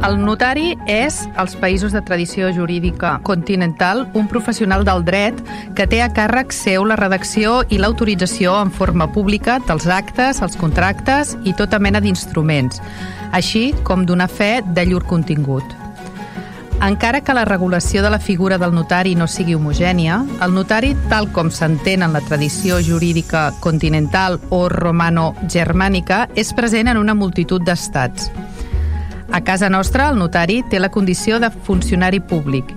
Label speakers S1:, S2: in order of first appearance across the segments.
S1: El notari és, als països de tradició jurídica continental, un professional del dret que té a càrrec seu la redacció i l'autorització en forma pública dels actes, els contractes i tota mena d'instruments, així com donar fe de llur contingut. Encara que la regulació de la figura del notari no sigui homogènia, el notari, tal com s'entén en la tradició jurídica continental o romano-germànica, és present en una multitud d'estats. A casa nostra, el notari té la condició de funcionari públic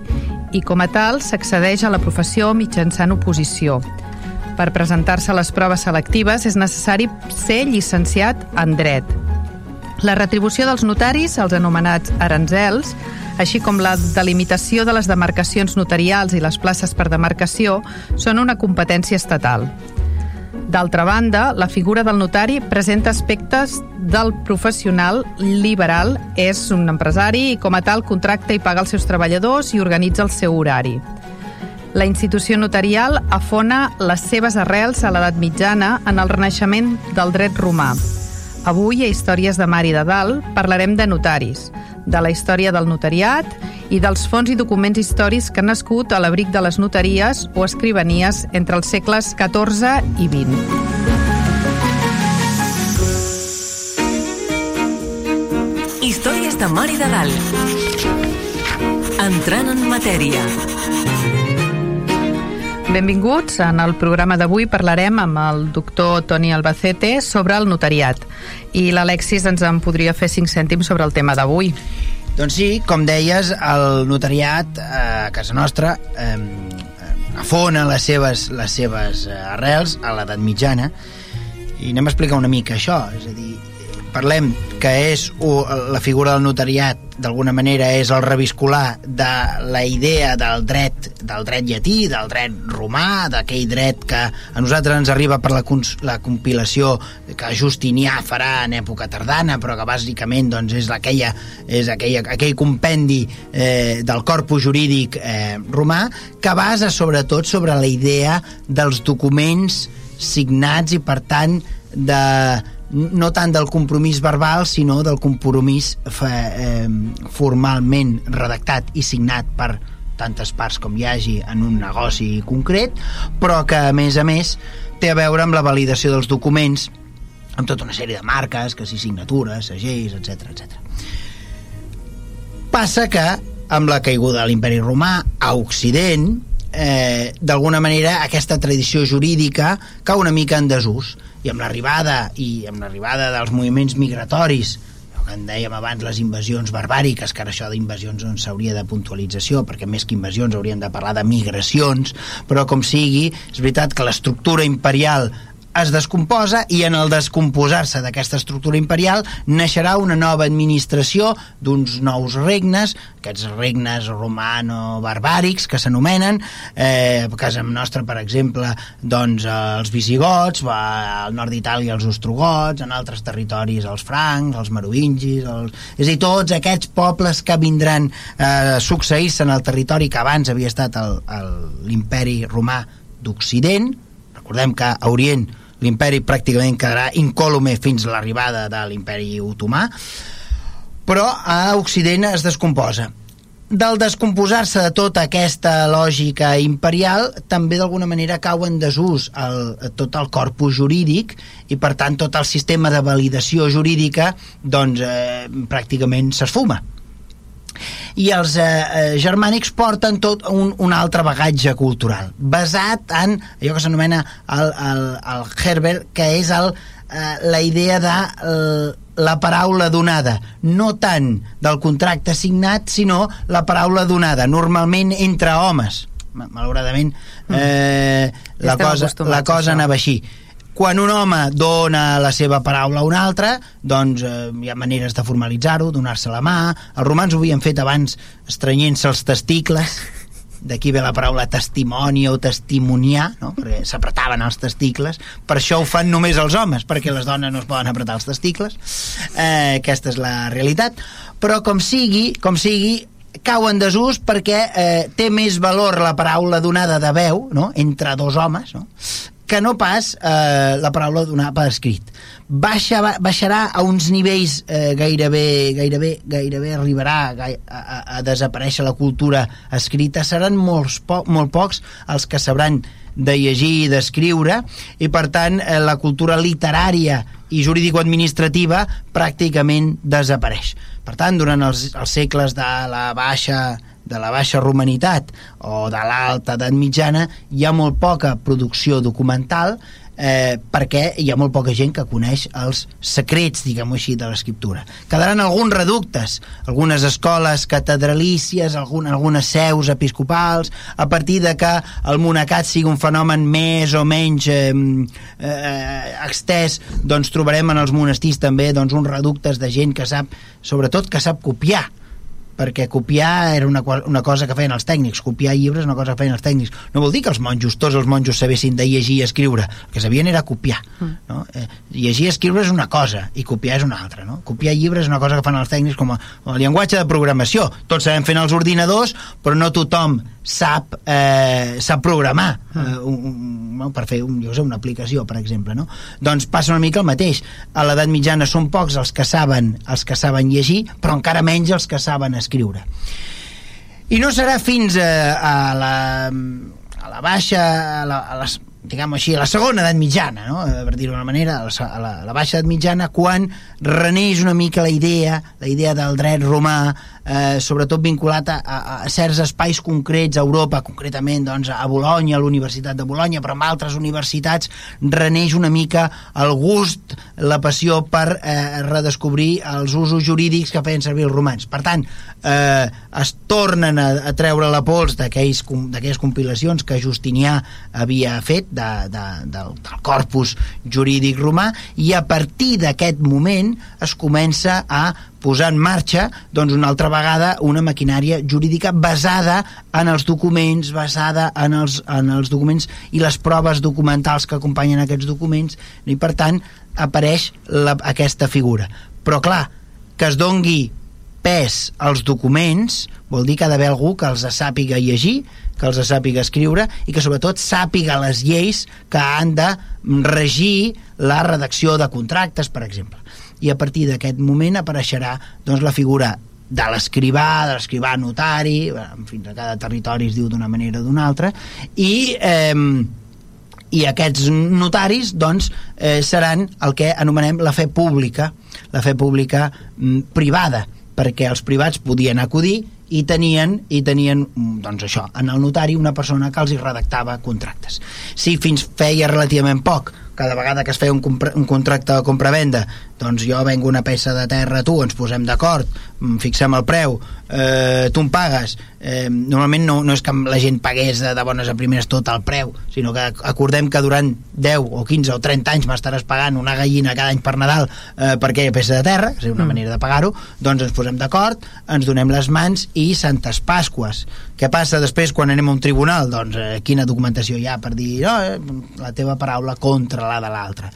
S1: i, com a tal, s'accedeix a la professió mitjançant oposició. Per presentar-se a les proves selectives és necessari ser llicenciat en dret. La retribució dels notaris, els anomenats aranzels, així com la delimitació de les demarcacions notarials i les places per demarcació, són una competència estatal. D'altra banda, la figura del notari presenta aspectes del professional liberal. És un empresari i, com a tal, contracta i paga els seus treballadors i organitza el seu horari. La institució notarial afona les seves arrels a l'edat mitjana en el renaixement del dret romà. Avui, a Històries de Mar i de Dalt, parlarem de notaris, de la història del notariat i dels fons i documents històrics que han nascut a l'abric de les notaries o escrivanies entre els segles XIV i XX.
S2: Històries de Mar i de Dalt. Entrant en matèria.
S1: Benvinguts. En el programa d'avui parlarem amb el doctor Toni Albacete sobre el notariat. I l'Alexis ens en podria fer cinc cèntims sobre el tema d'avui.
S3: Doncs sí, com deies, el notariat eh, a casa nostra eh, afona les seves, les seves eh, arrels a l'edat mitjana i anem a explicar una mica això, és a dir, parlem que és la figura del notariat d'alguna manera és el reviscular de la idea del dret del dret llatí, del dret romà d'aquell dret que a nosaltres ens arriba per la, la compilació que Justinià farà en època tardana però que bàsicament doncs, és, aquella, és aquella, aquell compendi eh, del corpus jurídic eh, romà que basa sobretot sobre la idea dels documents signats i per tant de, no tant del compromís verbal, sinó del compromís fe, eh, formalment redactat i signat per tantes parts com hi hagi en un negoci concret, però que, a més a més, té a veure amb la validació dels documents amb tota una sèrie de marques, que si signatures, segells, etc etc. Passa que, amb la caiguda de l'imperi romà a Occident, eh, d'alguna manera aquesta tradició jurídica cau una mica en desús i amb l'arribada i amb l'arribada dels moviments migratoris que en dèiem abans les invasions barbàriques, que ara això d'invasions no s'hauria de puntualització, perquè més que invasions hauríem de parlar de migracions, però com sigui, és veritat que l'estructura imperial es descomposa i en el descomposar-se d'aquesta estructura imperial naixerà una nova administració d'uns nous regnes, aquests regnes romano-barbàrics que s'anomenen, eh, a casa nostra, per exemple, doncs els visigots, al nord d'Itàlia els ostrogots, en altres territoris els francs, els merovingis, els... és a dir, tots aquests pobles que vindran eh, succeir-se en el territori que abans havia estat l'imperi romà d'Occident, recordem que a Orient l'imperi pràcticament quedarà incòlume fins a l'arribada de l'imperi otomà però a Occident es descomposa. Del descomposar-se de tota aquesta lògica imperial també d'alguna manera cau en desús el, tot el corpus jurídic i per tant tot el sistema de validació jurídica doncs eh, pràcticament s'esfuma i els eh, eh, germànics porten tot un, un altre bagatge cultural basat en allò que s'anomena el, el, el Herbert que és el, eh, la idea de el, la paraula donada. No tant del contracte signat sinó la paraula donada normalment entre homes. Malauradament mm. eh, la, cosa, la cosa anava així quan un home dona la seva paraula a un altre, doncs eh, hi ha maneres de formalitzar-ho, donar-se la mà. Els romans ho havien fet abans estrenyent-se els testicles, d'aquí ve la paraula testimoni o testimoniar, no? perquè s'apretaven els testicles, per això ho fan només els homes, perquè les dones no es poden apretar els testicles, eh, aquesta és la realitat, però com sigui, com sigui, cau en desús perquè eh, té més valor la paraula donada de veu, no? entre dos homes, no? Que no pas eh, la paraula donada per escrit. Baixa, baixarà a uns nivells eh, gairebé, gairebé, gairebé arribarà a, a, a desaparèixer la cultura escrita. Seran molts po molt pocs els que sabran de llegir i d'escriure i per tant eh, la cultura literària i jurídico-administrativa pràcticament desapareix. Per tant, durant els, els segles de la baixa de la baixa romanitat o de l'alta edat mitjana hi ha molt poca producció documental eh, perquè hi ha molt poca gent que coneix els secrets, diguem-ho així, de l'escriptura. Quedaran alguns reductes, algunes escoles catedralícies, algun, algunes seus episcopals, a partir de que el monacat sigui un fenomen més o menys eh, eh, extès, doncs trobarem en els monestirs també doncs, uns reductes de gent que sap, sobretot que sap copiar, perquè copiar era una, una cosa que feien els tècnics, copiar llibres una cosa que feien els tècnics. No vol dir que els monjos, tots els monjos sabessin de llegir i escriure, el que sabien era copiar. Mm. No? Eh, llegir i escriure és una cosa i copiar és una altra. No? Copiar llibres és una cosa que fan els tècnics com a, com a llenguatge de programació. Tots sabem fer els ordinadors, però no tothom sap, eh, sap programar eh, un, un, per fer un, jo sé, una aplicació, per exemple. No? Doncs passa una mica el mateix. A l'edat mitjana són pocs els que saben els que saben llegir, però encara menys els que saben escriure. I no serà fins a, a la a la baixa, a, la, a les diguem així, a la segona edat mitjana, no? per dir-ho d'una manera, a la, a, la, a la baixa edat mitjana, quan reneix una mica la idea, la idea del dret romà, eh, sobretot vinculat a, a, a certs espais concrets a Europa, concretament doncs, a Bologna, a l'Universitat de Bologna, però en altres universitats reneix una mica el gust, la passió per eh, redescobrir els usos jurídics que feien servir els romans. Per tant, eh, es tornen a, a treure la pols d'aquelles compilacions que Justinià havia fet de, de, del, del corpus jurídic romà i a partir d'aquest moment es comença a posar en marxa doncs, una altra vegada una maquinària jurídica basada en els documents, basada en els, en els documents i les proves documentals que acompanyen aquests documents i per tant apareix la, aquesta figura. Però clar, que es dongui pes als documents vol dir que ha d'haver algú que els sàpiga llegir, que els sàpiga escriure i que sobretot sàpiga les lleis que han de regir la redacció de contractes, per exemple i a partir d'aquest moment apareixerà doncs, la figura de l'escrivà, de l'escrivà notari, en fi, a cada territori es diu d'una manera o d'una altra, i, eh, i aquests notaris doncs, eh, seran el que anomenem la fe pública, la fe pública mm, privada, perquè els privats podien acudir i tenien, i tenien mm, doncs això, en el notari una persona que els hi redactava contractes. Si fins feia relativament poc cada vegada que es feia un, un contracte de compra-venda doncs jo vengo una peça de terra a tu, ens posem d'acord, mm, fixem el preu, eh, tu em pagues. Eh, normalment no, no és que la gent pagués de, de bones a primeres tot el preu, sinó que acordem que durant 10 o 15 o 30 anys m'estaràs pagant una gallina cada any per Nadal eh, per aquella peça de terra, és una mm. manera de pagar-ho, doncs ens posem d'acord, ens donem les mans i Santes Pasques. Què passa després quan anem a un tribunal? Doncs eh, quina documentació hi ha per dir no, eh, la teva paraula contra la de l'altra.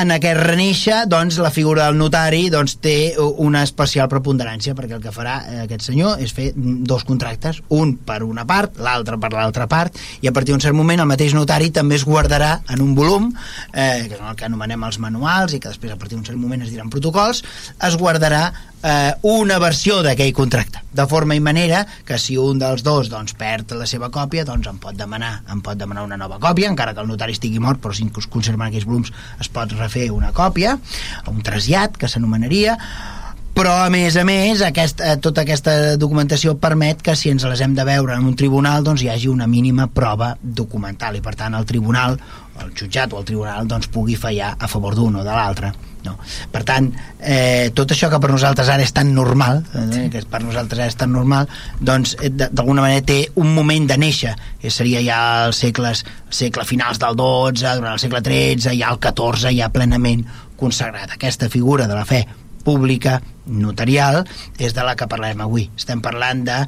S3: En aquest renéixer, doncs, la figura del notari doncs, té una especial preponderància perquè el que farà eh, aquest senyor és fer dos contractes, un per una part, l'altre per l'altra part, i a partir d'un cert moment el mateix notari també es guardarà en un volum, eh, que és el que anomenem els manuals i que després a partir d'un cert moment es diran protocols, es guardarà eh, una versió d'aquell contracte, de forma i manera que si un dels dos doncs, perd la seva còpia, doncs em pot demanar em pot demanar una nova còpia, encara que el notari estigui mort, però si conserven aquells volums es pot refer una còpia, un trasllat, que s'anomenaria, però a més a més aquest, eh, tota aquesta documentació permet que si ens les hem de veure en un tribunal doncs hi hagi una mínima prova documental i per tant el tribunal, el jutjat o el tribunal doncs pugui fallar a favor d'un o de l'altre No. Per tant, eh, tot això que per nosaltres ara és tan normal, eh, que per nosaltres ara és tan normal, doncs eh, d'alguna manera té un moment de néixer, que seria ja els segles, el segle finals del 12, durant el segle 13, ja el 14, ja plenament consagrat. Aquesta figura de la fe pública, notarial, és de la que parlarem avui. Estem parlant de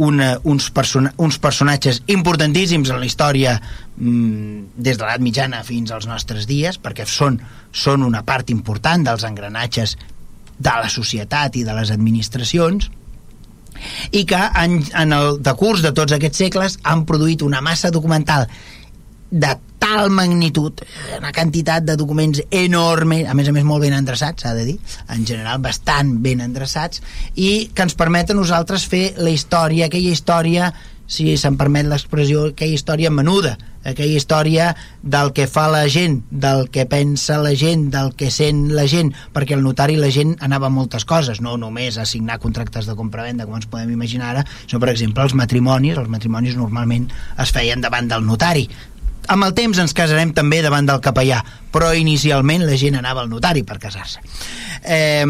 S3: una, uns, person uns personatges importantíssims en la història mm, des de l'edat mitjana fins als nostres dies, perquè són, són una part important dels engranatges de la societat i de les administracions, i que en, en el decurs de tots aquests segles han produït una massa documental de tal magnitud, una quantitat de documents enorme, a més a més molt ben endreçats, s'ha de dir, en general bastant ben endreçats, i que ens permet a nosaltres fer la història, aquella història, si se'n permet l'expressió, aquella història menuda, aquella història del que fa la gent, del que pensa la gent, del que sent la gent, perquè el notari la gent anava a moltes coses, no només a signar contractes de compra-venda, com ens podem imaginar ara, sinó, per exemple, els matrimonis, els matrimonis normalment es feien davant del notari, amb el temps ens casarem també davant del capellà, però inicialment la gent anava al notari per casar-se. Eh,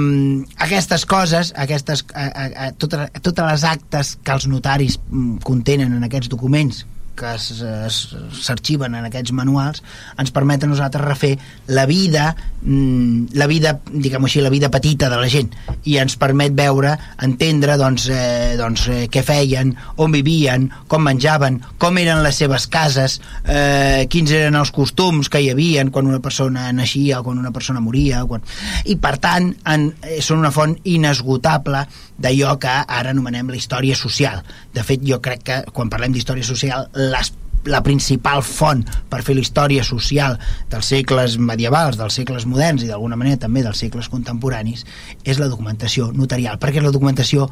S3: aquestes coses, aquestes, a, a, totes, totes les actes que els notaris mm, contenen en aquests documents, que s'arxiven en aquests manuals ens permet a nosaltres refer la vida mm, la vida, diguem així, la vida petita de la gent i ens permet veure, entendre doncs, eh, doncs eh, què feien, on vivien com menjaven, com eren les seves cases eh, quins eren els costums que hi havien quan una persona naixia o quan una persona moria quan... i per tant en, eh, són una font inesgotable d'allò que ara anomenem la història social. De fet, jo crec que quan parlem d'història social, les la principal font per fer la història social dels segles medievals, dels segles moderns i d'alguna manera també dels segles contemporanis és la documentació notarial, perquè la documentació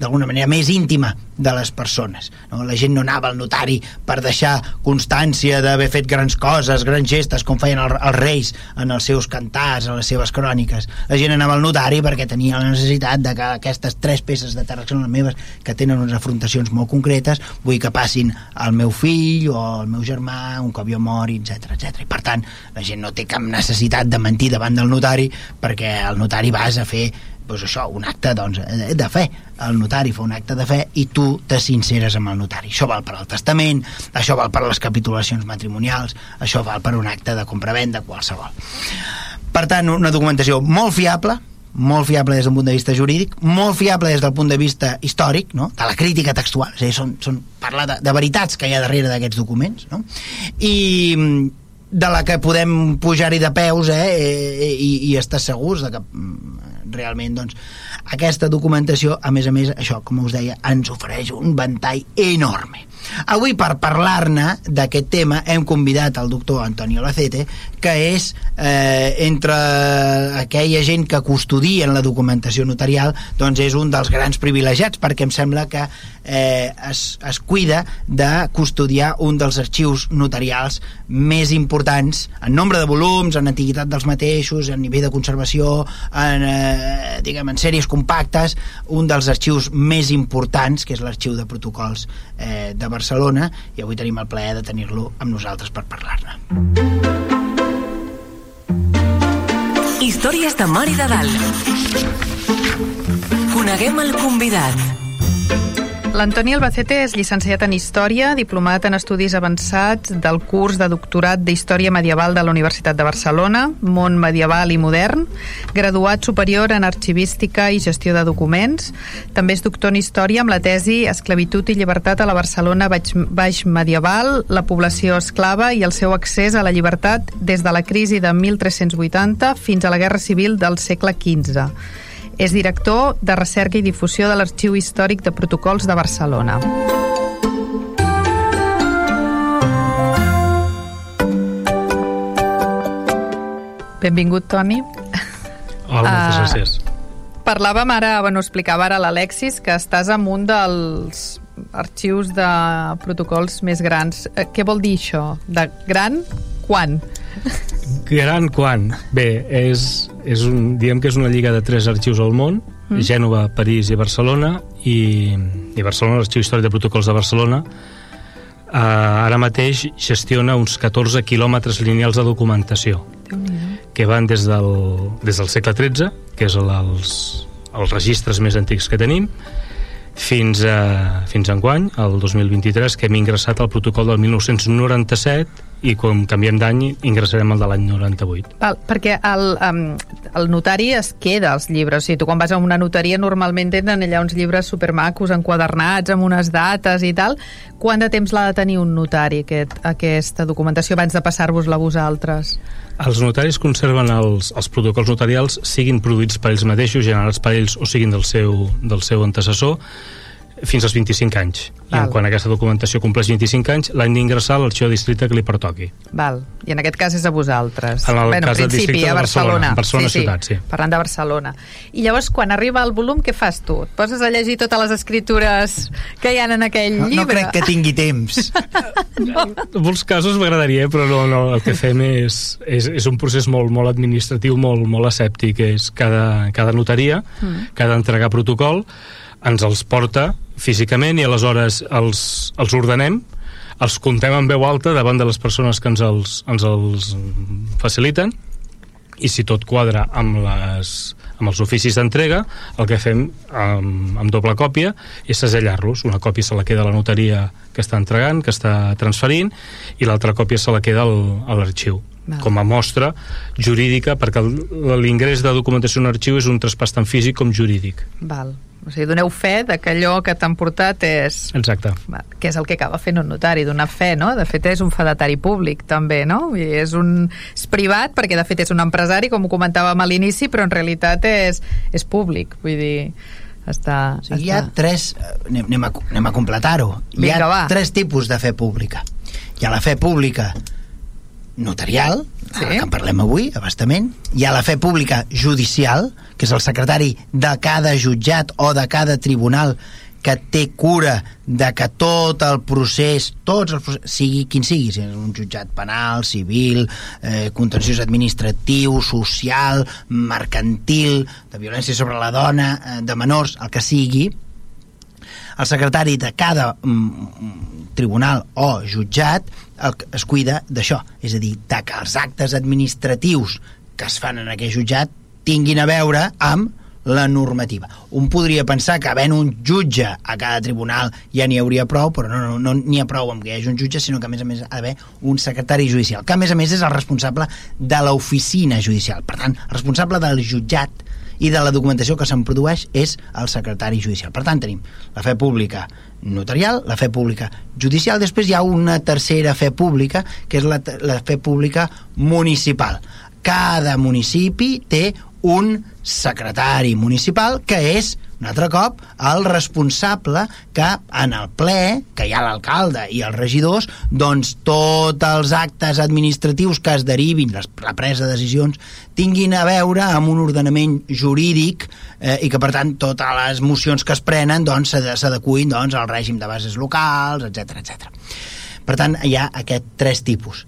S3: d'alguna manera més íntima de les persones. No? La gent no anava al notari per deixar constància d'haver fet grans coses, grans gestes, com feien el, els reis en els seus cantars, en les seves cròniques. La gent anava al notari perquè tenia la necessitat de que aquestes tres peces de terra que són les meves, que tenen unes afrontacions molt concretes, vull que passin al meu fill o al meu germà un cop jo mori, etc etc. I per tant, la gent no té cap necessitat de mentir davant del notari perquè el notari vas a fer doncs això, un acte doncs, de fe el notari fa un acte de fe i tu te sinceres amb el notari això val per al testament, això val per a les capitulacions matrimonials això val per un acte de compravenda qualsevol per tant una documentació molt fiable molt fiable des del punt de vista jurídic, molt fiable des del punt de vista històric, no? de la crítica textual, és a dir, són, són parlar de, de veritats que hi ha darrere d'aquests documents, no? i de la que podem pujar-hi de peus eh, i, i, i estar segurs de que realment doncs, aquesta documentació, a més a més, això, com us deia, ens ofereix un ventall enorme. Avui, per parlar-ne d'aquest tema, hem convidat el doctor Antonio Lacete, que és eh, entre aquella gent que custodien la documentació notarial, doncs és un dels grans privilegiats, perquè em sembla que eh, es, es cuida de custodiar un dels arxius notarials més importants en nombre de volums, en antiguitat dels mateixos, en nivell de conservació, en, eh, diguem, en sèries compactes, un dels arxius més importants, que és l'arxiu de protocols eh, de Barcelona i avui tenim el plaer de tenir-lo amb nosaltres per parlar-ne.
S2: Històries de Mar i de Dalt. Coneguem el convidat.
S1: L'Antoni Albacete és llicenciat en Història, diplomat en Estudis Avançats del curs de doctorat d'Història Medieval de la Universitat de Barcelona, món medieval i modern, graduat superior en Arxivística i Gestió de Documents. També és doctor en Història amb la tesi Esclavitud i llibertat a la Barcelona baix, baix medieval, la població esclava i el seu accés a la llibertat des de la crisi de 1380 fins a la Guerra Civil del segle XV. És director de recerca i difusió de l'Arxiu Històric de Protocols de Barcelona. Benvingut, Toni.
S4: Hola, moltes uh, gràcies.
S1: Parlàvem ara, bueno, explicava ara l'Alexis, que estàs en un dels arxius de protocols més grans. Eh, què vol dir això? De gran? Quan?
S4: Gran quan? Bé, és, és un, diem que és una lliga de tres arxius al món, mm. Gènova, París i Barcelona, i, i Barcelona, l'Arxiu Històric de Protocols de Barcelona, eh, ara mateix gestiona uns 14 quilòmetres lineals de documentació. que van des del, des del segle XIII, que és el, els, els registres més antics que tenim, fins a, fins a enguany, el 2023, que hem ingressat al protocol del 1997 i quan canviem d'any ingressarem el de l'any 98.
S1: Val, perquè el, um, el notari es queda els llibres. O sigui, tu quan vas a una notaria normalment tenen allà uns llibres supermacos, enquadernats, amb unes dates i tal. Quant de temps l'ha de tenir un notari, aquest, aquesta documentació, abans de passar-vos-la a vosaltres?
S4: Els notaris conserven els, els protocols notarials, siguin produïts per ells mateixos, generats per ells o siguin del seu, del seu antecessor, fins als 25 anys. Val. I quan aquesta documentació compleix 25 anys, l'any d'ingressar a l'arxiu de districte que li pertoqui.
S1: Val. I en aquest cas és a vosaltres.
S4: En el
S1: bueno,
S4: cas del districte
S1: a Barcelona.
S4: Barcelona,
S1: sí,
S4: ciutat, sí.
S1: Parlant de Barcelona. I llavors, quan arriba el volum, què fas tu? Et poses a llegir totes les escritures que hi ha en aquell
S3: no,
S1: llibre?
S3: No crec que tingui temps.
S4: En molts casos m'agradaria, però no, no, el que fem és, és, és un procés molt, molt administratiu, molt, molt escèptic. És cada, cada notaria, mm. cada entregar protocol, ens els porta físicament i aleshores els, els ordenem, els contem en veu alta davant de les persones que ens els, ens els faciliten i si tot quadra amb, les, amb els oficis d'entrega, el que fem amb, amb doble còpia és segellar-los. Una còpia se la queda a la notaria que està entregant, que està transferint, i l'altra còpia se la queda al, a l'arxiu com a mostra jurídica perquè l'ingrés de documentació en arxiu és un traspàs tant físic com jurídic
S1: Val. O sigui, doneu fe de que allò que t'han portat és...
S4: Exacte.
S1: Que és el que acaba fent un notari, donar fe, no? De fet, és un fedatari públic, també, no? I és un... és privat, perquè de fet és un empresari, com ho comentàvem a l'inici, però en realitat és, és públic, vull dir... Està,
S3: o sigui, està... hi ha tres... Anem, anem a, anem a completar-ho. Hi ha va. tres tipus de fe pública. Hi ha la fe pública notarial, sí. que en parlem avui, abastament. Hi ha la fe pública judicial, que és el secretari de cada jutjat o de cada tribunal que té cura de que tot el procés, tots els procés, sigui quin sigui, si és un jutjat penal, civil, eh, contenciós administratiu, social, mercantil, de violència sobre la dona, eh, de menors, el que sigui, el secretari de cada mm, tribunal o jutjat el, es cuida d'això, és a dir, de que els actes administratius que es fan en aquell jutjat tinguin a veure amb la normativa. Un podria pensar que havent un jutge a cada tribunal ja n'hi hauria prou, però no, no, no n'hi ha prou amb que hi hagi un jutge, sinó que a més a més ha d'haver un secretari judicial, que a més a més és el responsable de l'oficina judicial. Per tant, el responsable del jutjat i de la documentació que se'n produeix és el secretari judicial. Per tant, tenim la fe pública notarial, la fe pública judicial, després hi ha una tercera fe pública, que és la, la fe pública municipal. Cada municipi té un secretari municipal que és un altre cop el responsable que en el ple, que hi ha l'alcalde i els regidors, doncs tots els actes administratius que es derivin, les, la presa de decisions, tinguin a veure amb un ordenament jurídic eh, i que per tant totes les mocions que es prenen doncs s'adecuïn doncs, al règim de bases locals, etc etc. Per tant, hi ha aquest tres tipus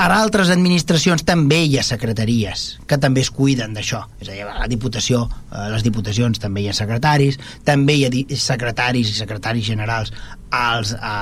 S3: per altres administracions també hi ha secretaries que també es cuiden d'això. És a dir, la Diputació, a les Diputacions també hi ha secretaris, també hi ha secretaris i secretaris generals als, a,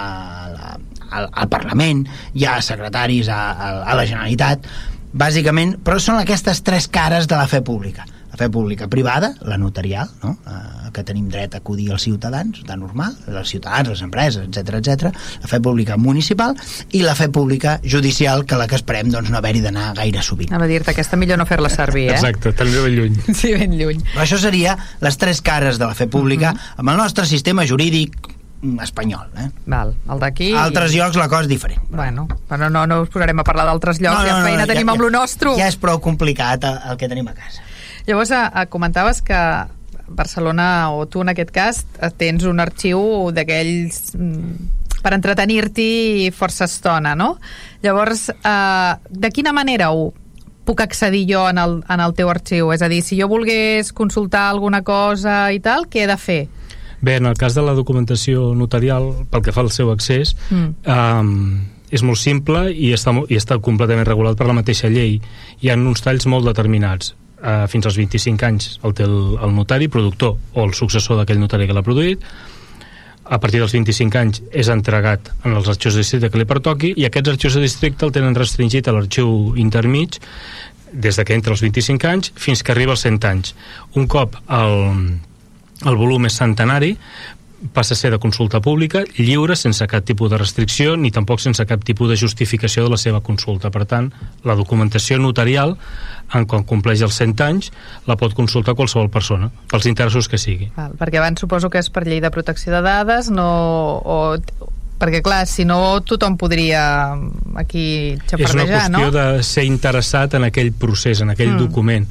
S3: a, al, al Parlament, hi ha secretaris a, a, a la Generalitat, bàsicament, però són aquestes tres cares de la fe pública fe pública privada, la notarial, no? eh, que tenim dret a acudir als ciutadans, de normal, els ciutadans, les empreses, etc etc. la fe pública municipal i la fe pública judicial, que la que esperem doncs, no haver-hi d'anar gaire sovint.
S1: Anava a dir-te, aquesta millor no fer-la servir, eh?
S4: Exacte, també ben lluny.
S1: Sí, ben lluny.
S3: Però això seria les tres cares de la fe pública uh mhm. -huh. amb el nostre sistema jurídic espanyol. Eh?
S1: Val, el d'aquí...
S3: A altres llocs la cosa és diferent.
S1: Bueno, però no, no us posarem a parlar d'altres llocs, no, no, ja feina no, tenim ja, amb lo nostre.
S3: Ja és prou complicat el, el que tenim a casa.
S1: Llavors, a, a, comentaves que Barcelona, o tu en aquest cas, tens un arxiu d'aquells mm, per entretenir-t'hi força estona, no? Llavors, eh, de quina manera ho puc accedir jo en el, en el teu arxiu? És a dir, si jo volgués consultar alguna cosa i tal, què he de fer?
S4: Bé, en el cas de la documentació notarial, pel que fa al seu accés, mm. um, és molt simple i està, i està completament regulat per la mateixa llei. Hi ha uns talls molt determinats eh, fins als 25 anys el té el, el notari, productor o el successor d'aquell notari que l'ha produït a partir dels 25 anys és entregat en els arxius de districte que li pertoqui i aquests arxius de districte el tenen restringit a l'arxiu intermig des de que entra als 25 anys fins que arriba als 100 anys. Un cop el, el volum és centenari, passa a ser de consulta pública, lliure, sense cap tipus de restricció, ni tampoc sense cap tipus de justificació de la seva consulta. Per tant, la documentació notarial, en quan compleix els 100 anys, la pot consultar qualsevol persona, pels interessos que sigui.
S1: Val, perquè abans suposo que és per llei de protecció de dades, no... O, perquè clar, si no tothom podria aquí xafardejar,
S4: És una qüestió
S1: no?
S4: de ser interessat en aquell procés, en aquell mm. document.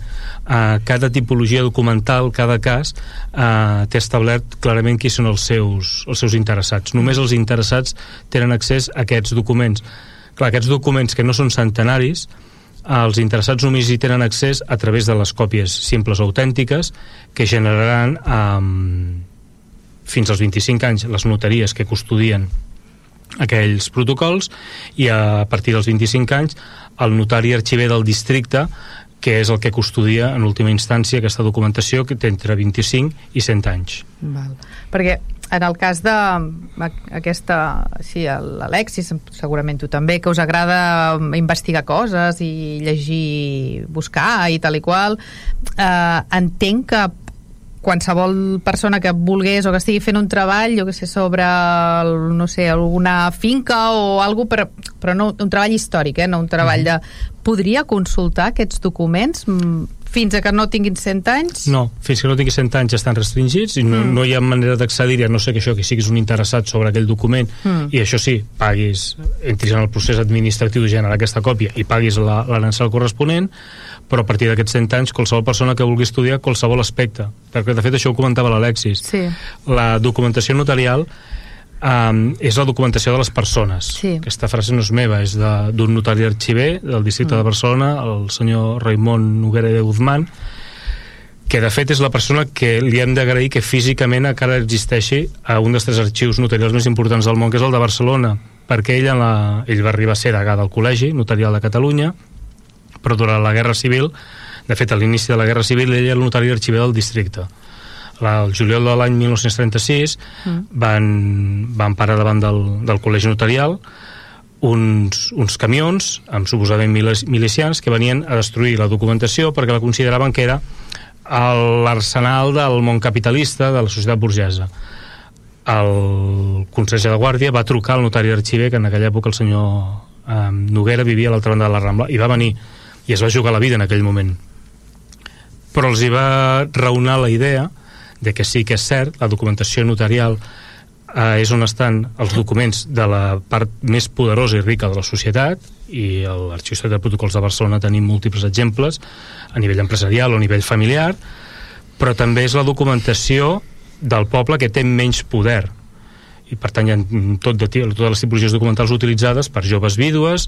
S4: Uh, cada tipologia documental, cada cas, uh, té establert clarament qui són els seus, els seus interessats. Només els interessats tenen accés a aquests documents. Clar, aquests documents que no són centenaris, els interessats només hi tenen accés a través de les còpies simples o autèntiques que generaran um, fins als 25 anys les notaries que custodien aquells protocols i a partir dels 25 anys el notari arxiver del districte que és el que custodia en última instància aquesta documentació que té entre 25 i 100 anys.
S1: Val. Perquè en el cas de aquesta, sí, l'Alexis, segurament tu també, que us agrada investigar coses i llegir, buscar i tal i qual, eh, entenc que qualsevol persona que volgués o que estigui fent un treball, jo que sé, sobre el, no sé, alguna finca o alguna però, però no un treball històric, eh, no un treball de... Podria consultar aquests documents mm, fins a que no tinguin 100 anys?
S4: No, fins que no tinguin 100 anys estan restringits i no, mm. no hi ha manera d'accedir a no sé que això, que siguis un interessat sobre aquell document mm. i això sí, paguis, entris en el procés administratiu de generar aquesta còpia i paguis l'arancel corresponent però a partir d'aquests 100 anys qualsevol persona que vulgui estudiar qualsevol aspecte perquè de fet això ho comentava l'Alexis
S1: sí.
S4: la documentació notarial um, és la documentació de les persones
S1: sí.
S4: aquesta frase no és meva és d'un notari arxiver del districte mm. de Barcelona el senyor Raimon Noguera de Guzmán que de fet és la persona que li hem d'agrair que físicament encara existeixi a un dels tres arxius notarials més importants del món, que és el de Barcelona, perquè ell, en la, ell va arribar a ser degà del Col·legi Notarial de Catalunya, però durant la Guerra Civil, de fet, a l'inici de la Guerra Civil, ell era el notari arxiver del districte. La, el juliol de l'any 1936 mm. van, van parar davant del, del Col·legi Notarial uns, uns camions amb suposadament milicians que venien a destruir la documentació perquè la consideraven que era l'arsenal del món capitalista de la societat burgesa el conseller de Guàrdia va trucar al notari arxiver que en aquella època el senyor eh, Noguera vivia a l'altra banda de la Rambla i va venir i es va jugar la vida en aquell moment. Però els hi va raonar la idea de que sí que és cert, la documentació notarial eh, és on estan els documents de la part més poderosa i rica de la societat i a l'Arxiu de Protocols de Barcelona tenim múltiples exemples a nivell empresarial o a nivell familiar però també és la documentació del poble que té menys poder i per tant hi ha tot de, totes les tipologies documentals utilitzades per joves vídues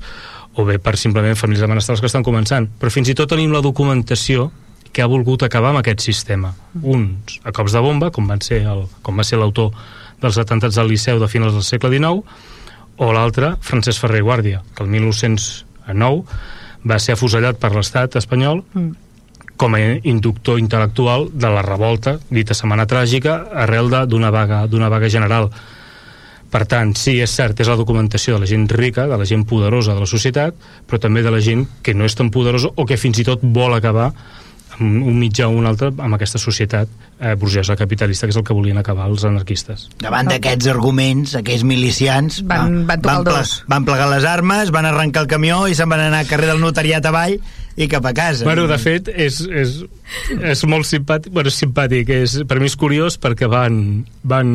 S4: o bé per simplement famílies de benestar que estan començant. Però fins i tot tenim la documentació que ha volgut acabar amb aquest sistema. Uns a cops de bomba com, van ser el, com va ser l'autor dels atemptats al Liceu de finals del segle XIX o l'altre, Francesc Ferrer Guàrdia que el 1909 va ser afusellat per l'estat espanyol mm. com a inductor intel·lectual de la revolta, dita setmana tràgica, arrel d'una vaga, vaga general. Per tant, sí, és cert, és la documentació de la gent rica, de la gent poderosa de la societat, però també de la gent que no és tan poderosa o que fins i tot vol acabar un mitjà o un altre amb aquesta societat eh, burgesa capitalista que és el que volien acabar els anarquistes.
S3: Davant d'aquests arguments, aquells milicians
S1: van, van, van, ple,
S3: van plegar les armes, van arrencar el camió i se'n van anar al carrer del notariat avall i cap a casa.
S4: Bueno, de fet, és, és, és molt simpàtic, bueno, simpàtic, és, per mi és curiós perquè van, van,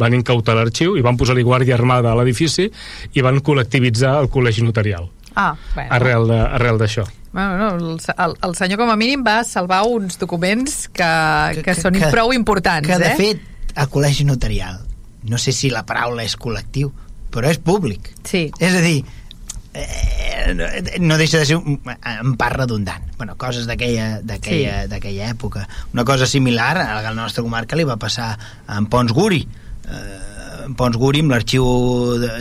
S4: van incautar l'arxiu i van posar-li guàrdia armada a l'edifici i van col·lectivitzar el col·legi notarial.
S1: Ah, bueno.
S4: Arrel d'això.
S1: Bueno, no, el, el, el senyor com a mínim va salvar uns documents que, que, que, que són que, prou importants.
S3: Que, de
S1: eh?
S3: fet, el col·legi notarial, no sé si la paraula és col·lectiu, però és públic.
S1: Sí.
S3: És a dir, eh, no deixa de ser un, en part redundant. Bueno, coses d'aquella sí. època. Una cosa similar a la nostra comarca li va passar en Pons Guri eh, Pons Guri amb l'arxiu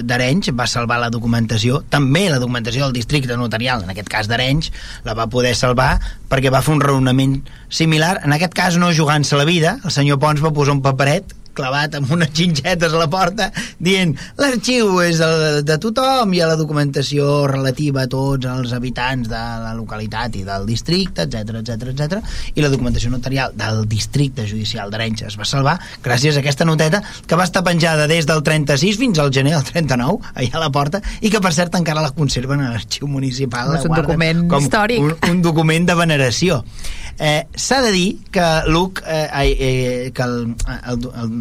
S3: d'Arenys va salvar la documentació també la documentació del districte notarial en aquest cas d'Arenys la va poder salvar perquè va fer un raonament similar. En aquest cas no jugant-se la vida el senyor Pons va posar un paperet clavat amb unes xinxetes a la porta dient l'arxiu és el de tothom i a la documentació relativa a tots els habitants de la localitat i del districte, etc etc etc i la documentació notarial del districte judicial d'Arenys es va salvar gràcies a aquesta noteta que va estar penjada des del 36 fins al gener del 39 allà a la porta i que per cert encara la conserven a l'arxiu municipal
S1: és un document
S3: com
S1: històric.
S3: un, un document de veneració eh, s'ha de dir que Luc eh, eh, que el, el, el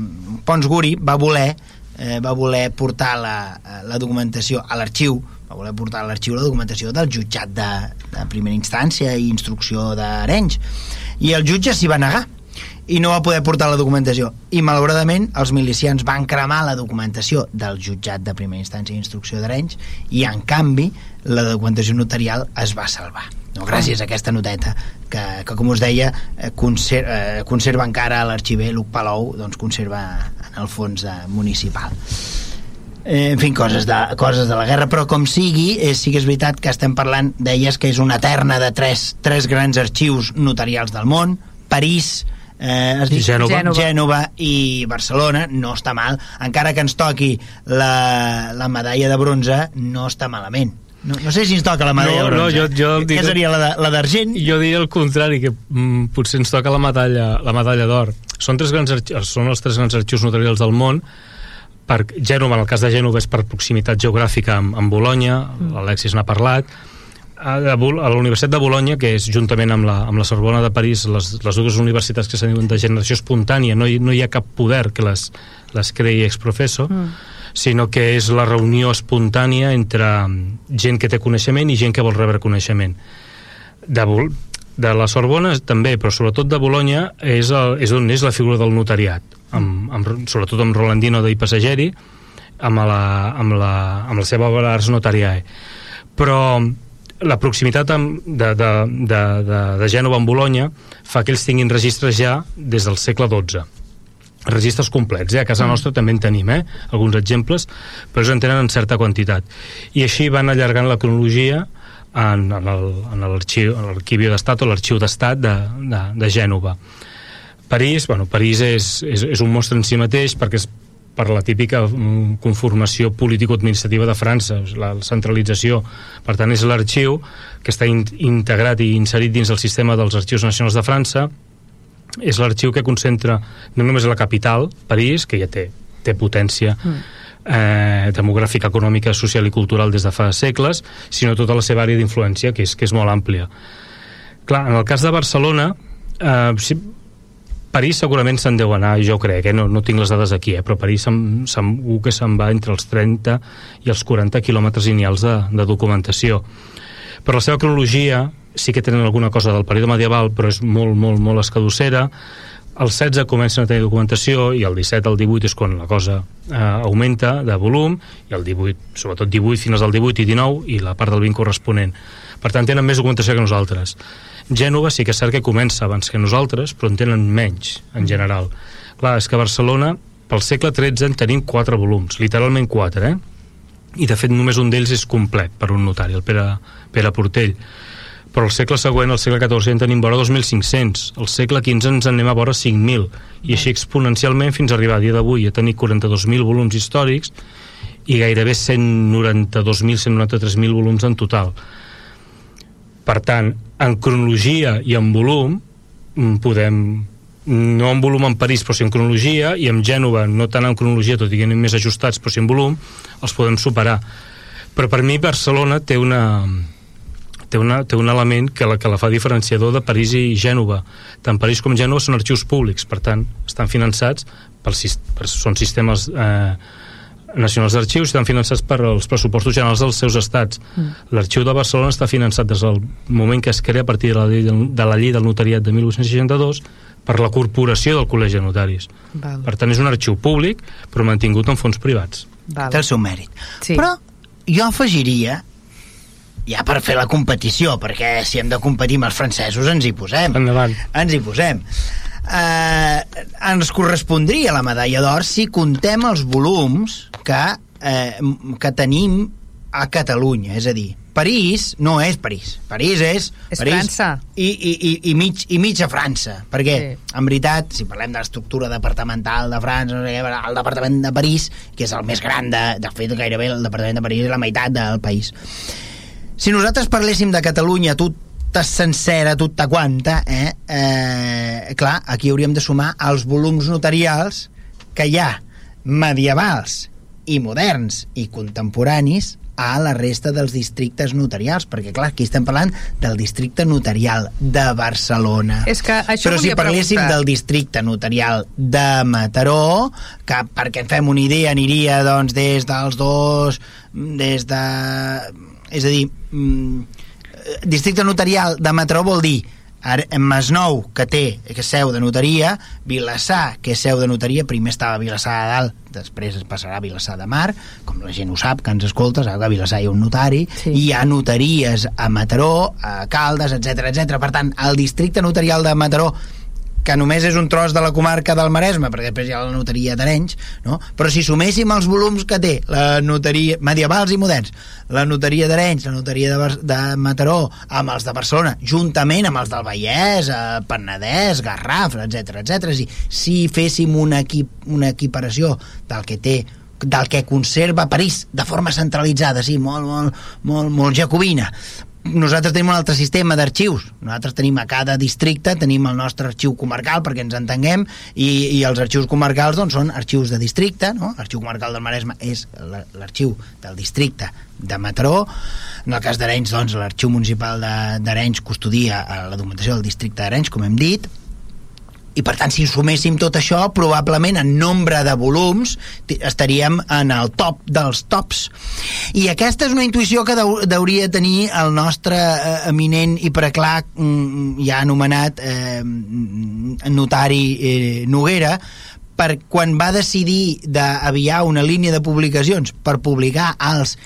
S3: Pons Guri va voler eh, va voler portar la, la documentació a l'arxiu va voler portar a l'arxiu la documentació del jutjat de, de primera instància i instrucció d'Arenys. I el jutge s'hi va negar i no va poder portar la documentació. I malauradament els milicians van cremar la documentació del jutjat de primera instància i instrucció d'Arenys i en canvi la documentació notarial es va salvar. No, gràcies a aquesta noteta que, que com us deia eh, conser, eh, conserva encara l'arxiver Luc Palou doncs conserva en el fons de, municipal. Eh, en fi, coses de, coses de la guerra però com sigui, eh, sí que és veritat que estem parlant, deies que és una terna de tres, tres grans arxius notarials del món. París, eh, has dit
S4: Gènova.
S1: Gènova.
S3: Gènova i Barcelona no està mal, encara que ens toqui la, la medalla de bronze no està malament no, no sé si ens toca la medalla
S4: No,
S3: de
S4: no, jo- jo dic-
S3: què seria la d'argent?
S4: Jo diria el contrari, que mm, potser ens toca la medalla, la medalla d'or. Són, tres grans arxius, són els tres grans arxius notarials del món, per Gènova, en el cas de Gènova és per proximitat geogràfica amb, amb Bologna, mm. l'Alexis n'ha parlat, a, a Bol- a la Universitat de Bologna, que és juntament amb la, amb la Sorbona de París, les, les dues universitats que diuen de generació espontània, no hi, no hi ha cap poder que les, les creï ex professo, mm. sinó que és la reunió espontània entre mm, gent que té coneixement i gent que vol rebre coneixement. De, Bol de la Sorbona també, però sobretot de Bologna és, el, és on és la figura del notariat, amb, amb, sobretot amb Rolandino de Passageri, amb la, amb la, amb la seva obra Ars Notariae. Però la proximitat amb, de, de, de, de, de Gènova amb Bologna fa que ells tinguin registres ja des del segle XII registres complets, eh? a casa nostra també en tenim eh? alguns exemples, però ells en tenen en certa quantitat i així van allargant la cronologia en, en l'arxiu d'estat o l'arxiu d'estat de, de, de Gènova París, bueno, París és, és, és un mostre en si mateix perquè és per la típica mm, conformació político-administrativa de França, la centralització. Per tant, és l'arxiu que està in integrat i inserit dins el sistema dels arxius nacionals de França, és l'arxiu que concentra no només la capital, París, que ja té, té potència mm. eh, demogràfica, econòmica, social i cultural des de fa segles, sinó tota la seva àrea d'influència, que és, que és molt àmplia. Clar, en el cas de Barcelona, eh, si, París segurament se'n deu anar, jo crec, eh? no, no tinc les dades aquí, eh? però París se'n, segur que se'n va entre els 30 i els 40 quilòmetres lineals de, de documentació. Per la seva cronologia, sí que tenen alguna cosa del període medieval, però és molt, molt, molt escadossera. El 16 comencen a tenir documentació i el 17 al 18 és quan la cosa eh, augmenta de volum i el 18, sobretot 18 fins al 18 i 19 i la part del 20 corresponent. Per tant, tenen més documentació que nosaltres. Gènova sí que és cert que comença abans que nosaltres, però en tenen menys, en general. Clar, és que a Barcelona, pel segle XIII, en tenim quatre volums, literalment quatre, eh? I, de fet, només un d'ells és complet per un notari, el Pere, Pere Portell. Però el segle següent, el segle XIV, en tenim vora 2.500. El segle XV ens en anem a vora 5.000. I així exponencialment fins a arribar a dia d'avui a tenir 42.000 volums històrics i gairebé 192.000, 193.000 volums en total. Per tant, en cronologia i en volum mm, podem no en volum en París però sí en cronologia i en Gènova no tant en cronologia tot i que més ajustats però sí en volum els podem superar. Però per mi Barcelona té una té, una, té un element que la, que la fa diferenciador de París i Gènova. Tant París com Gènova són arxius públics per tant estan finançats per, per, són sistemes eh, nacionals d'arxius estan finançats per els pressupostos generals dels seus estats. Mm. L'arxiu de Barcelona està finançat des del moment que es crea a partir de la llei del, de la llei del notariat de 1862 per la corporació del Col·legi de Notaris.
S1: Val.
S4: Per tant, és un arxiu públic, però mantingut amb fons privats.
S1: Val.
S3: té el seu mèrit.
S1: Sí.
S3: Però jo afegiria ja per fer la competició, perquè si hem de competir amb els francesos ens hi posem.
S4: Endavant.
S3: Ens hi posem. Eh, ens correspondria la medalla d'or si contem els volums que, eh, que tenim a Catalunya, és a dir, París no és París, París és...
S1: És
S3: París
S1: França.
S3: I, i, i, i, mig, i mitja França, perquè,
S1: Sí.
S3: en veritat, si parlem de l'estructura departamental de França, no sé què, el departament de París, que és el més gran, de, de fet, gairebé el departament de París és la meitat del país. Si nosaltres parléssim de Catalunya, tota sencera, tota quanta, eh, eh, clar, aquí hauríem de sumar els volums notarials que hi ha medievals i moderns i contemporanis a la resta dels districtes notarials, perquè clar, aquí estem parlant del districte notarial de Barcelona.
S1: És que això
S3: Però si parléssim
S1: preguntar.
S3: del districte notarial de Mataró, que perquè en fem una idea aniria doncs des dels dos, des de... És a dir, mm, districte notarial de Mataró vol dir Masnou, que té que és seu de notaria, Vilassar, que és seu de notaria, primer estava Vilassar de Dalt, després es passarà a Vilassar de Mar, com la gent ho sap, que ens escolta, sap que a Vilassar hi ha un notari,
S1: Sí.
S3: i hi ha notaries a Mataró, a Caldes, etc etc. Per tant, el districte notarial de Mataró que només és un tros de la comarca del Maresme, perquè després hi ha la notaria d'Arenys, no? però si suméssim els volums que té la notaria medievals i moderns, la notaria d'Arenys, la notaria de, de Mataró, amb els de Barcelona, juntament amb els del Vallès, eh, Penedès, Garraf, etc etc. Si, si féssim una, equip, una equiparació del que té del que conserva París de forma centralitzada, sí, molt, molt, molt, molt jacobina nosaltres tenim un altre sistema d'arxius. Nosaltres tenim a cada districte tenim el nostre arxiu comarcal perquè ens entenguem i, i els arxius comarcals doncs, són arxius de districte no? l'arxiu comarcal del Maresme és la- l'arxiu del districte de Mataró. En el cas d'Arenys doncs, l'arxiu municipal d'Arenys custodia eh, la documentació del districte d'Arenys com hem dit i per tant si suméssim tot això probablement en nombre de volums estaríem en el top dels tops. I aquesta és una intuïció que deu, deuria tenir el nostre eh, eminent i preclar mm, ja anomenat eh, notari eh, Noguera per quan va decidir d'aviar una línia de publicacions per publicar els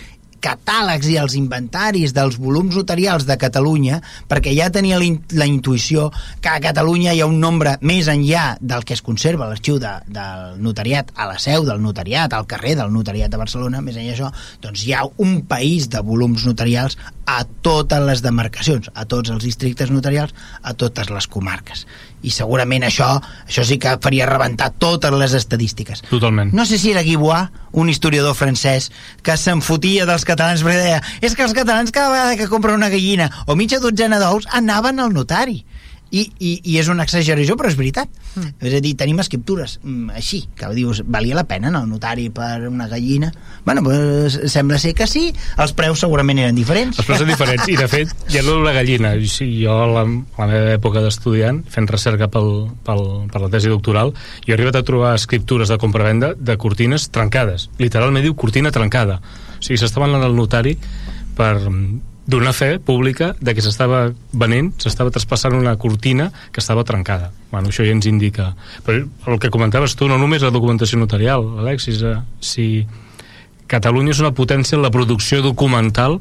S3: catàlegs i els inventaris dels volums notarials de Catalunya perquè ja tenia la, in la intuïció que a Catalunya hi ha un nombre més enllà del que es conserva l'arxiu de, del notariat a la seu del notariat, al carrer del notariat de Barcelona, més enllà d'això, doncs hi ha un país de volums notarials a totes les demarcacions, a tots els districtes notarials, a totes les comarques. I segurament això, això sí que faria rebentar totes les estadístiques.
S4: Totalment.
S3: No sé si era Guibois, un historiador francès, que se'n fotia dels catalans perquè deia és que els catalans cada vegada que compren una gallina o mitja dotzena d'ous anaven al notari. I, i, i és una exageració, però és veritat. Mm. És a dir, tenim escriptures mm, així, que dius, valia la pena anar al notari per una gallina? Bueno, pues, sembla ser que sí. Els preus segurament eren diferents.
S4: Els preus són diferents i de fet ja no la gallina sí, jo a la, a la meva època d'estudiant fent recerca pel, pel, per la tesi doctoral jo he arribat a trobar escriptures de compravenda de cortines trencades literalment diu cortina trencada o sigui s'estaven anant al notari per donar fe pública de que s'estava venent, s'estava traspassant una cortina que estava trencada. Bueno, això ja ens indica... Però el que comentaves tu, no només la documentació notarial, Alexis, eh, si Catalunya és una potència en la producció documental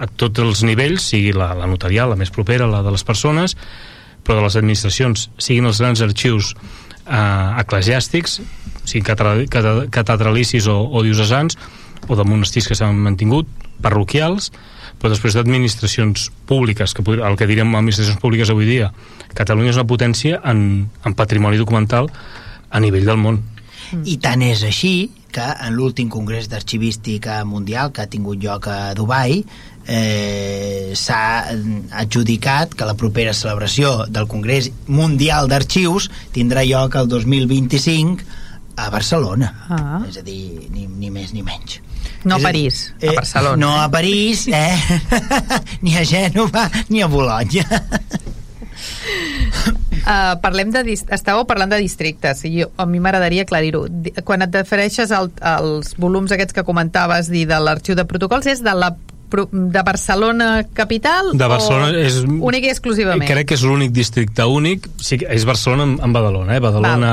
S4: a tots els nivells, sigui la, la notarial, la més propera, la de les persones, però de les administracions, siguin els grans arxius eh, eclesiàstics, siguin catedra- cate- catedralicis o, o diocesans, o de monestirs que s'han mantingut, parroquials, però després d'administracions públiques, que el que direm administracions públiques avui dia, Catalunya és una potència en, en patrimoni documental a nivell del món.
S3: I tant és així que en l'últim congrés d'arxivística mundial que ha tingut lloc a Dubai eh, s'ha adjudicat que la propera celebració del Congrés Mundial d'Arxius tindrà lloc el 2025 a Barcelona.
S1: Ah.
S3: És a dir, ni, ni més ni menys.
S1: No a París, a Barcelona.
S3: No a París, eh? ni a Gènova, ni a Bologna.
S1: Uh, parlem de estàveu parlant de districtes i jo, a mi m'agradaria aclarir-ho quan et refereixes al, als volums aquests que comentaves dir de l'arxiu de protocols és de la de Barcelona capital
S4: De Barcelona
S1: o
S4: és...
S1: únic i exclusivament
S4: Crec que és l'únic districte únic, sí, és Barcelona amb, amb Badalona. Eh? Badalona,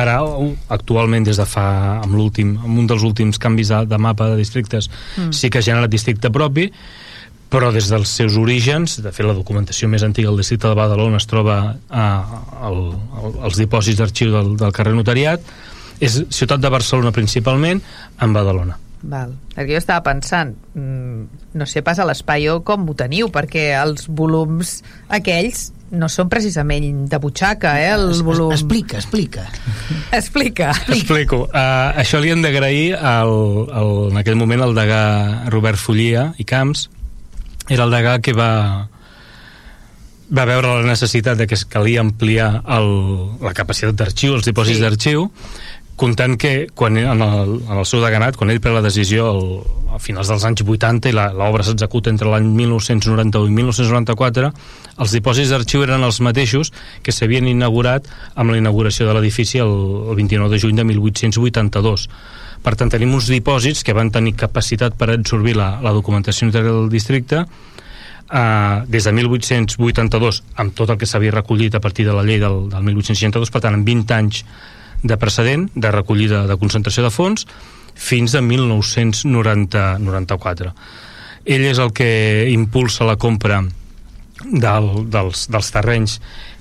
S4: ara, uh, actualment, des de fa, amb l'últim, amb un dels últims canvis de, de mapa de districtes, mm. sí que ha generat districte propi, però des dels seus orígens, de fet la documentació més antiga del districte de Badalona es troba a, al, al, als dipòsits d'arxiu del, del carrer Notariat, és ciutat de Barcelona principalment, en Badalona.
S1: Val. Perquè jo estava pensant, mm, no sé pas a l'espai com ho teniu, perquè els volums aquells no són precisament de butxaca, eh, el
S3: Es-
S1: volum.
S3: Explica, explica.
S1: Explica.
S4: Explico. Uh, això li hem d'agrair al, al, en aquell moment al degà Robert Follia i Camps. Era el degà que va va veure la necessitat de que es calia ampliar el, la capacitat d'arxiu, els dipòsits
S1: sí.
S4: d'arxiu, comptant que quan en el, en el seu deganat, quan ell pren la decisió el, a finals dels anys 80 i l'obra s'executa entre l'any 1991 i 1994, els dipòsits d'arxiu eren els mateixos que s'havien inaugurat amb la inauguració de l'edifici el, el 29 de juny de 1882. Per tant, tenim uns dipòsits que van tenir capacitat per absorbir la, la documentació del districte eh, des de 1882 amb tot el que s'havia recollit a partir de la llei del, del 1862, per tant, amb 20 anys de precedent de recollida de concentració de fons fins a 1994. Ell és el que impulsa la compra del, dels, dels terrenys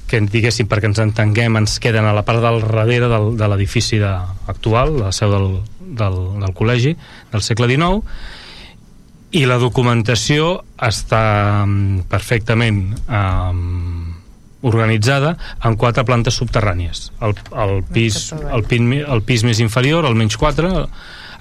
S4: que diguéssim, perquè ens entenguem, ens queden a la part del darrere del, de l'edifici actual, la seu del, del, del col·legi del segle XIX, i la documentació està mm, perfectament um, organitzada en quatre plantes subterrànies. El, el, pis, el, pin, el pis més inferior, el menys 4,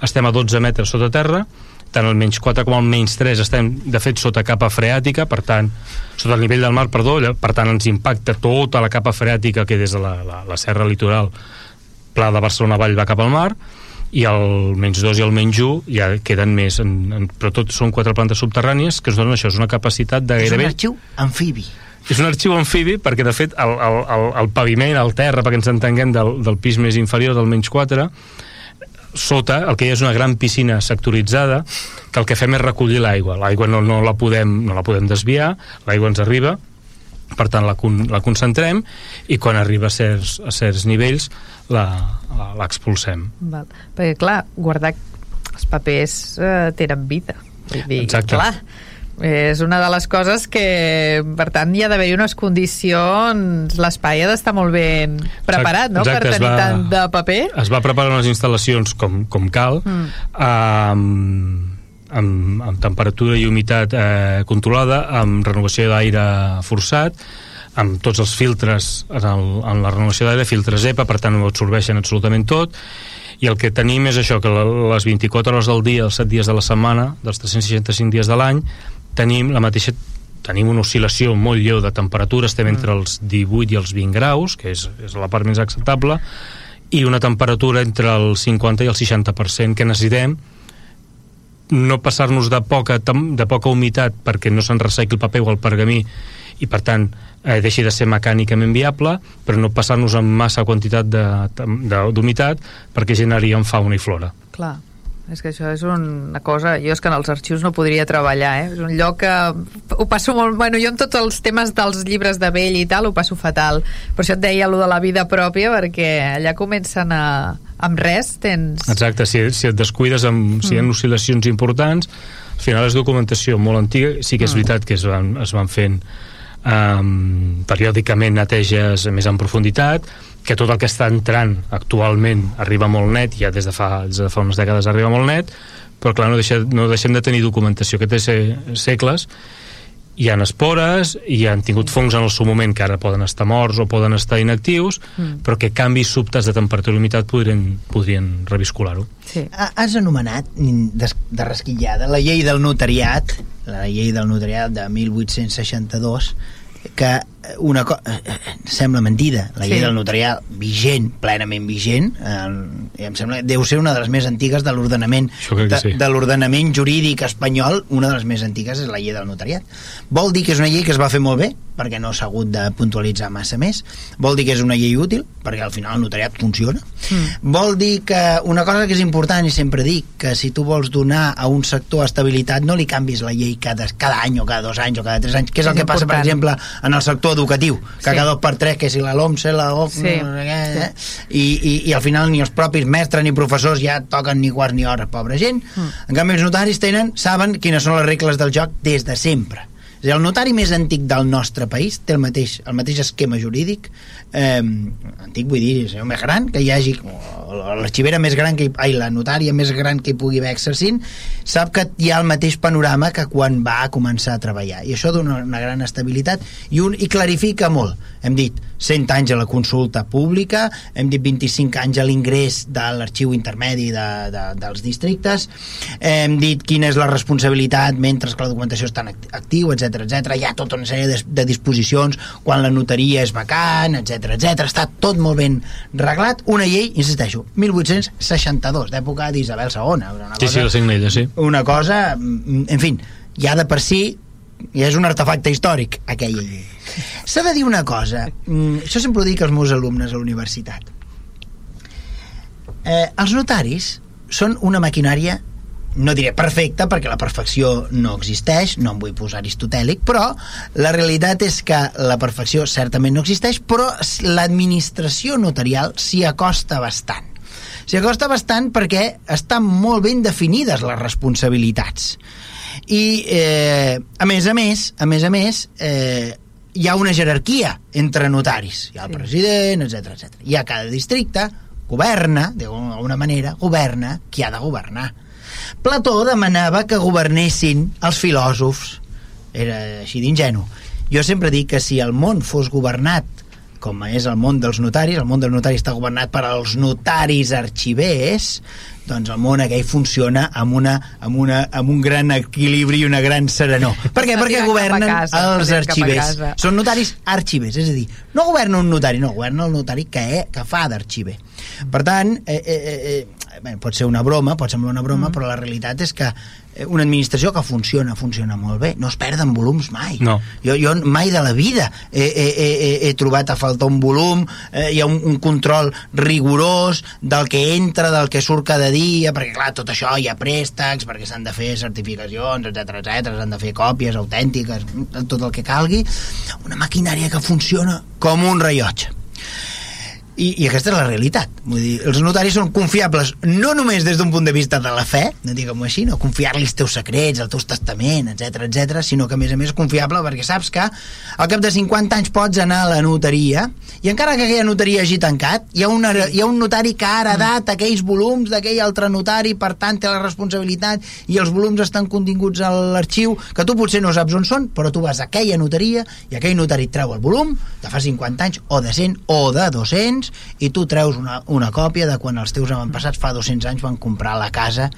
S4: estem a 12 metres sota terra, tant el menys 4 com el menys 3 estem, de fet, sota capa freàtica, per tant, sota el nivell del mar, perdó, per tant, ens impacta tota la capa freàtica que des de la, la, la serra litoral Pla de Barcelona Vall va cap al mar, i el menys 2 i el menys 1 ja queden més, en, en, però tot són quatre plantes subterrànies que ens donen això, és una capacitat de
S3: És un
S4: gairebé...
S3: arxiu amfibi.
S4: És un arxiu amfibi perquè, de fet, el, el, el, el paviment, el terra, perquè ens entenguem, del, del pis més inferior, del menys 4, sota el que hi ha és una gran piscina sectoritzada que el que fem és recollir l'aigua. L'aigua no, no, la podem, no la podem desviar, l'aigua ens arriba, per tant la, con, la concentrem i quan arriba a certs, a certs nivells la- la- l'expulsem.
S1: Perquè, clar, guardar els papers eh, tenen vida. Vull dir,
S4: Exacte.
S1: clar, és una de les coses que, per tant, hi ha d'haver unes condicions... L'espai ha d'estar molt ben preparat, no?,
S4: exacte,
S1: per tenir
S4: va-
S1: tant de paper.
S4: Es va preparar unes instal·lacions com, com cal, mm. amb, amb, amb temperatura i humitat eh, controlada, amb renovació d'aire forçat, amb tots els filtres en, el, en la renovació d'aire, filtres EPA, per tant ho absorbeixen absolutament tot, i el que tenim és això, que les 24 hores del dia, els 7 dies de la setmana, dels 365 dies de l'any, tenim la mateixa tenim una oscil·lació molt lleu de temperatura, estem entre els 18 i els 20 graus, que és, és la part més acceptable, i una temperatura entre el 50 i el 60% que necessitem? No passar-nos de poca, de poca humitat perquè no se'n ressequi el paper o el pergamí i per tant eh, deixi de ser mecànicament viable però no passar-nos amb massa quantitat de- de- d'humitat perquè generaríem fauna i flora.
S1: Clar, és que això és una cosa... Jo és que en els arxius no podria treballar, eh? És un lloc que ho passo molt... Bueno, jo amb tots els temes dels llibres de vell i tal ho passo fatal. Per això et deia lo de la vida pròpia, perquè allà comencen a... Amb res tens...
S4: Exacte, si, si et descuides amb, si hi ha oscil·lacions importants al final és documentació molt antiga sí que és veritat que es van, es van fent um, periòdicament neteges més en profunditat que tot el que està entrant actualment arriba molt net, ja des de fa, des de fa unes dècades arriba molt net però clar, no, deixa, no deixem de tenir documentació que té se, segles hi han espores, i han tingut fongs en el seu moment que ara poden estar morts o poden estar inactius, mm. però que canvis subtes de temperatura i humitat podrien, podrien reviscular-ho.
S1: Sí.
S3: Ha- Has anomenat, des- de resquillada, la llei del notariat, la llei del notariat de 1862, que una co eh, eh, sembla mentida, la llei
S1: Sí.
S3: del notariat vigent, plenament vigent, eh, em sembla deu ser una de les més antigues de l'ordenament de,
S4: sí.
S3: de l'ordenament jurídic espanyol, una de les més antigues és la llei del notariat. Vol dir que és una llei que es va fer molt bé, perquè no s'ha hagut de puntualitzar massa més. Vol dir que és una llei útil, perquè al final el notariat funciona. Mm. Vol dir que una cosa que és important i sempre dic, que si tu vols donar a un sector estabilitat no li canvis la llei cada, cada any o cada dos anys o cada tres anys, que és,
S1: És
S3: el que passa, per
S1: important.
S3: exemple, en el sector educatiu, que
S1: Sí.
S3: cada dos per tres, que si la LOMSE, la OF,
S1: Sí.
S3: no sé què, eh? I, i, i al final ni els propis mestres ni professors ja toquen ni quarts ni hores, pobra gent. Mm. En canvi, els notaris tenen, saben quines són les regles del joc des de sempre. És dir, el notari més antic del nostre país té el mateix, el mateix esquema jurídic, eh, antic vull dir, és el més gran, que hi hagi l'arxivera més gran que hi, ai, la notària més gran que hi pugui haver exercint, sap que hi ha el mateix panorama que quan va començar a treballar. I això dona una gran estabilitat i, un, i clarifica molt. Hem dit 100 anys a la consulta pública, hem dit 25 anys a l'ingrés de l'arxiu intermedi de, de, dels districtes, hem dit quina és la responsabilitat mentre que la documentació està en actiu, etc etc. Hi ha tota una sèrie de, de disposicions quan la notaria és vacant, etc etc. Està tot molt ben reglat. Una llei, insisteixo, 1862, d'època d'Isabel II. Una
S4: cosa, sí, sí, el signella, sí.
S3: Una cosa, mm, en fi, ja de per si ja és un artefacte històric, aquella llei. S'ha de dir una cosa, mm, això sempre ho dic als meus alumnes a la universitat. Eh, els notaris són una maquinària no diré perfecta perquè la perfecció no existeix, no em vull posar aristotèlic, però la realitat és que la perfecció certament no existeix, però l'administració notarial s'hi acosta bastant. S'hi acosta bastant perquè estan molt ben definides les responsabilitats. I, eh, a més a més, a més a més, eh, hi ha una jerarquia entre notaris. Hi ha el sí. president, etc etc. Hi ha cada districte, governa, d'alguna manera, governa qui ha de governar. Plató demanava que governessin els filòsofs. Era així d'ingenu. Jo sempre dic que si el món fos governat com és el món dels notaris, el món dels notaris està governat per als notaris arxivers, doncs el món aquell funciona amb, una, amb, una, amb un gran equilibri i una gran serenor. Per què? Perquè governen casa, els arxivers. Són notaris arxivers, és a dir, no governa un notari, no, governa el notari que, és, que fa d'arxiver. Per tant, eh, eh, eh, bé, pot ser una broma, pot semblar una broma, mm. però la realitat és que Eh, una administració que funciona, funciona molt bé, no es perden volums mai.
S4: No.
S3: Jo, jo mai de la vida he, he, he, he trobat a faltar un volum, eh, hi ha un, un control rigorós del que entra, del que surt cada dia, perquè clar, tot això hi ha préstecs, perquè s'han de fer certificacions, etc etc, s'han de fer còpies autèntiques, tot el que calgui. Una maquinària que funciona com un rellotge i, i aquesta és la realitat. Vull dir, els notaris són confiables no només des d'un punt de vista de la fe, no diguem-ho així, no confiar-li els teus secrets, el teu testament, etc etc, sinó que a més a més confiable perquè saps que al cap de 50 anys pots anar a la notaria i encara que aquella notaria hagi tancat, hi ha, una, hi ha un notari que ha heredat aquells volums d'aquell altre notari, per tant té la responsabilitat i els volums estan continguts a l'arxiu, que tu potser no saps on són, però tu vas a aquella notaria i aquell notari treu el volum de fa 50 anys, o de 100, o de 200, anys i tu treus una, una còpia de quan els teus avantpassats fa 200 anys van comprar la casa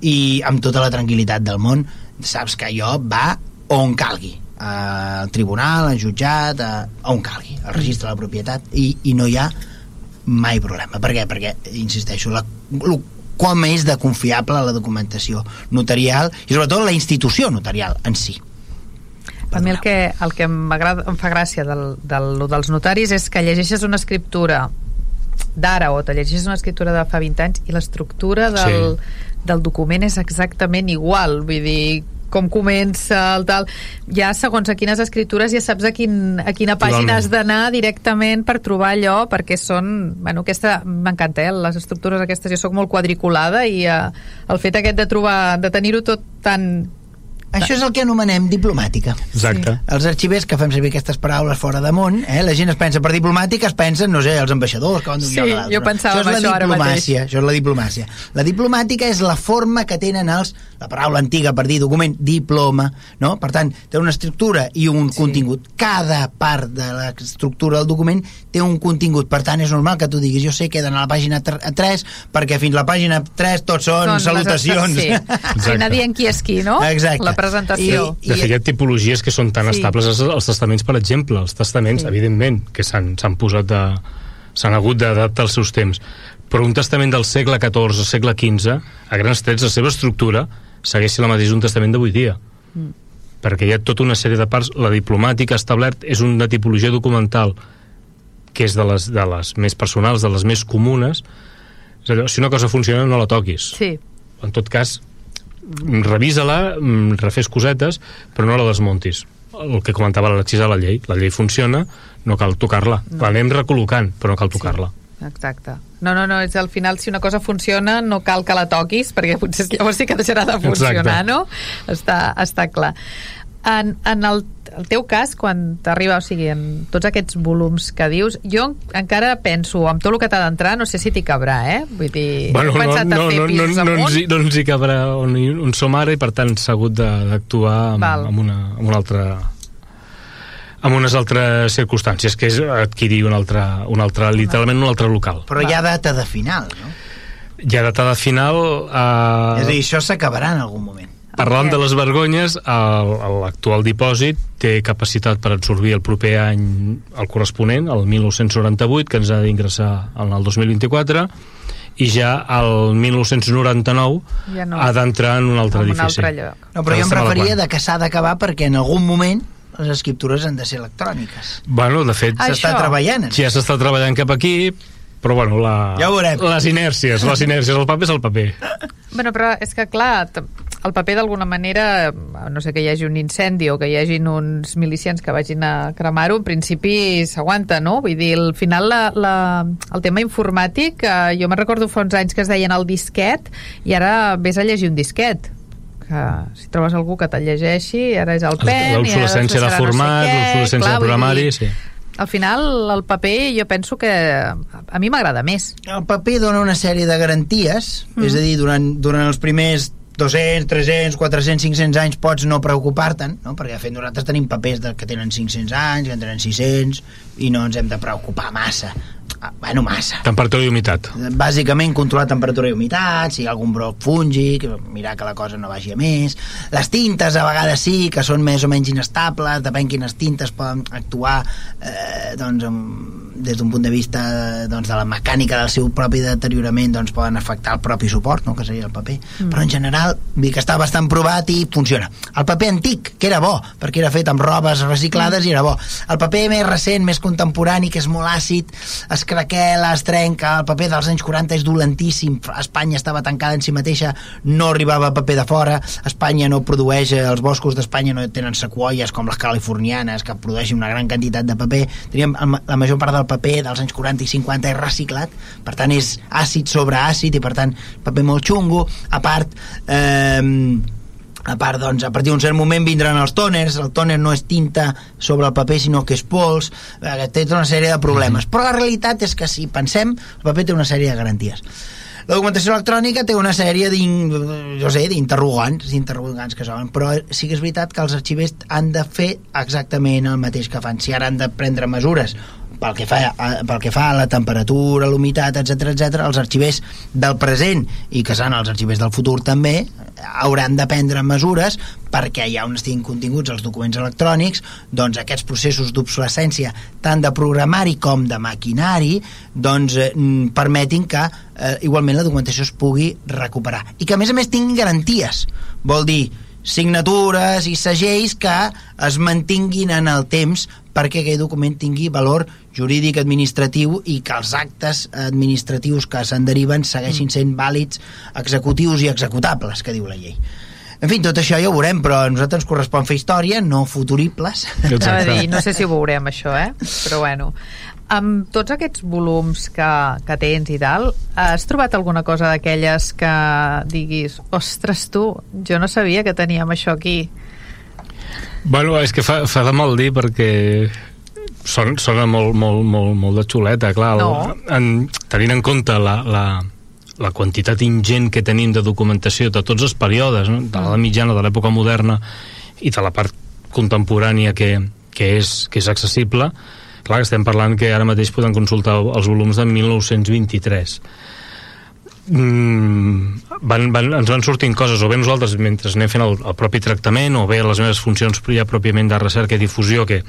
S3: i amb tota la tranquil·litat del món saps que allò va on calgui. Al tribunal, al jutjat a, on calgui, al registre de la propietat i, i no hi ha mai problema. Per què? perquè, insisteixo la, lo, com és de confiable la documentació notarial i sobretot la institució notarial en si
S1: a mi el que, el que em fa gràcia del, del, dels notaris és que llegeixes una escriptura d'ara o te llegeixes una escriptura de fa 20 anys i l'estructura del, sí. del document és exactament igual vull dir, com comença el tal, ja segons a quines escritures ja saps a, quin, a quina pàgina Totalment. has d'anar directament per trobar allò perquè són, bueno, aquesta m'encanta, eh? les estructures aquestes, jo sóc molt quadriculada i eh, el fet aquest de trobar, de tenir-ho tot tan
S3: això és el que anomenem diplomàtica.
S4: Exacte. Sí.
S3: Els arxivers que fem servir aquestes paraules fora de món, eh? la gent es pensa per diplomàtica, es pensen, no sé, els ambaixadors que van d'un
S1: sí, lloc a l'altre. jo pensava
S3: això, és
S1: això ara mateix.
S3: Això és la diplomàcia. La diplomàtica és la forma que tenen els, la paraula antiga per dir document, diploma, no? Per tant, té una estructura i un sí. contingut. Cada part de l'estructura del document té un contingut. Per tant, és normal que tu diguis, jo sé que he d'anar a la pàgina 3 perquè fins a la pàgina 3 tots són, són salutacions.
S1: Les, sí. Anar dient qui és qui, no?
S3: Exacte.
S1: La presentació.
S4: I, i, de fet, hi ha tipologies que són tan sí. estables els, els testaments, per exemple. Els testaments, sí. evidentment, que s'han posat de s'han hagut d'adaptar als seus temps però un testament del segle XIV, segle XV, a grans trets, la seva estructura segueix la mateixa un testament d'avui dia. Mm. Perquè hi ha tota una sèrie de parts. La diplomàtica establert és una tipologia documental que és de les, de les més personals, de les més comunes. És allò, si una cosa funciona, no la toquis.
S1: Sí.
S4: En tot cas, revisa-la, mm, refés cosetes, però no la desmontis. El que comentava l'Alexis a la llei. La llei funciona, no cal tocar-la. No. L'anem recol·locant, però no cal tocar-la.
S1: Sí, exacte. No, no, no, és al final si una cosa funciona no cal que la toquis, perquè potser llavors sí que deixarà de funcionar, Exacte. no? Està, està clar. En, en el, el teu cas, quan t'arriba, o sigui, en tots aquests volums que dius, jo encara penso, amb tot el que t'ha d'entrar, no sé si t'hi cabrà, eh? Vull dir,
S4: Bueno,
S1: he
S4: no,
S1: pensat
S4: no,
S1: a fer
S4: no, no, no, ens, hi- no ens hi cabrà on, hi- on som ara i per tant s'ha hagut d'actuar amb,
S1: Val.
S4: amb, una, amb una altra amb unes altres circumstàncies, que és adquirir un altre, un altre literalment un altre local.
S3: Però hi ha data de final, no?
S4: Ja data de final...
S3: És a
S4: Eh,
S3: dir, això s'acabarà en algun moment.
S4: Parlant de les vergonyes, l'actual dipòsit té capacitat per absorbir el proper any el corresponent, el 1998, que ens ha d'ingressar en el 2024, i ja el 1999
S1: Ja no.
S4: ha d'entrar en un altre
S1: En un
S4: edifici.
S1: altre lloc.
S3: No, però jo em referia de que s'ha d'acabar perquè en algun moment les escriptures han de ser electròniques.
S4: Bueno, de fet,
S3: S'està treballant
S4: ja s'està treballant cap aquí, però bueno, la,
S3: Ja ho veurem.
S4: les inèrcies, les inèrcies, el paper és el paper.
S1: Bueno, però és que, clar, el paper d'alguna manera, no sé que hi hagi un incendi o que hi hagin uns milicians que vagin a cremar-ho, en principi s'aguanta, no? Vull dir, al final la, la, el tema informàtic, eh, jo me'n recordo fa uns anys que es deien el disquet i ara vés a llegir un disquet que si trobes algú que te'l llegeixi ara és el pen
S4: L'obsolescència de format, l'obsolescència de programari, sí.
S1: al final el paper jo penso que a mi m'agrada més
S3: El paper dona una sèrie de garanties, mm. és a dir, durant, durant els primers 200, 300, 400, 500 anys pots no preocupar-te'n, no? perquè de fet nosaltres tenim papers que tenen 500 anys, que en tenen 600, i no ens hem de preocupar massa. Ah, bueno, massa.
S4: Temperatura i humitat.
S3: Bàsicament controlar temperatura i humitat, si hi ha algun broc fúngic, mirar que la cosa no vagi a més. Les tintes a vegades sí, que són més o menys inestables, depèn quines tintes poden actuar eh, doncs, amb, des d'un punt de vista doncs, de la mecànica del seu propi deteriorament doncs, poden afectar el propi suport, no? que seria el paper. Mm. Però en general, dir que està bastant provat i funciona. El paper antic, que era bo, perquè era fet amb robes reciclades mm. i era bo. El paper més recent, més contemporani, que és molt àcid, es craquela, es trenca, el paper dels anys 40 és dolentíssim, Espanya estava tancada en si mateixa, no arribava paper de fora, Espanya no produeix, eh, els boscos d'Espanya no tenen sequoies com les californianes, que produeixen una gran quantitat de paper, teníem la major part del paper dels anys 40 i 50 és reciclat, per tant és àcid sobre àcid i per tant paper molt xungo, a part eh, a part, doncs, a partir d'un cert moment vindran els tòners, el tòner no és tinta sobre el paper, sinó que és pols, eh, té tota una sèrie de problemes. Però la realitat és que si pensem, el paper té una sèrie de garanties. La documentació electrònica té una sèrie d'interrogants, d'interrogants que s'obren, però sí que és veritat que els arxivers han de fer exactament el mateix que fan. Si ara han de prendre mesures pel que fa a, pel que fa a la temperatura, l'humitat, etc etc, els arxivers del present i que seran els arxivers del futur també hauran de prendre mesures perquè ja on estiguin continguts els documents electrònics doncs aquests processos d'obsolescència tant de programari com de maquinari doncs eh, permetin que eh, igualment la documentació es pugui recuperar. I que a més a més tinguin garanties. Vol dir signatures i segells que es mantinguin en el temps perquè aquell document tingui valor jurídic administratiu i que els actes administratius que se'n deriven segueixin sent vàlids, executius i executables, que diu la llei. En fi, tot això ja ho veurem, però a nosaltres ens correspon fer història, no futuribles.
S1: A dir, no sé si ho veurem això, eh? Però bueno, amb tots aquests volums que, que tens i tal, has trobat alguna cosa d'aquelles que diguis, ostres tu, jo no sabia que teníem això aquí.
S4: Bueno, és que fa, fa de mal dir perquè sona, sona molt, molt, molt, molt de xuleta, clar.
S1: No.
S4: En, tenint en compte la, la, la quantitat ingent que tenim de documentació de tots els períodes, no? de la mitjana, de l'època moderna i de la part contemporània que, que, és, que és accessible, clar, estem parlant que ara mateix podem consultar els volums de 1923 mm, van, van, ens van sortint coses o bé nosaltres mentre anem fent el, el propi tractament o bé les meves funcions ja pròpiament de recerca i difusió que,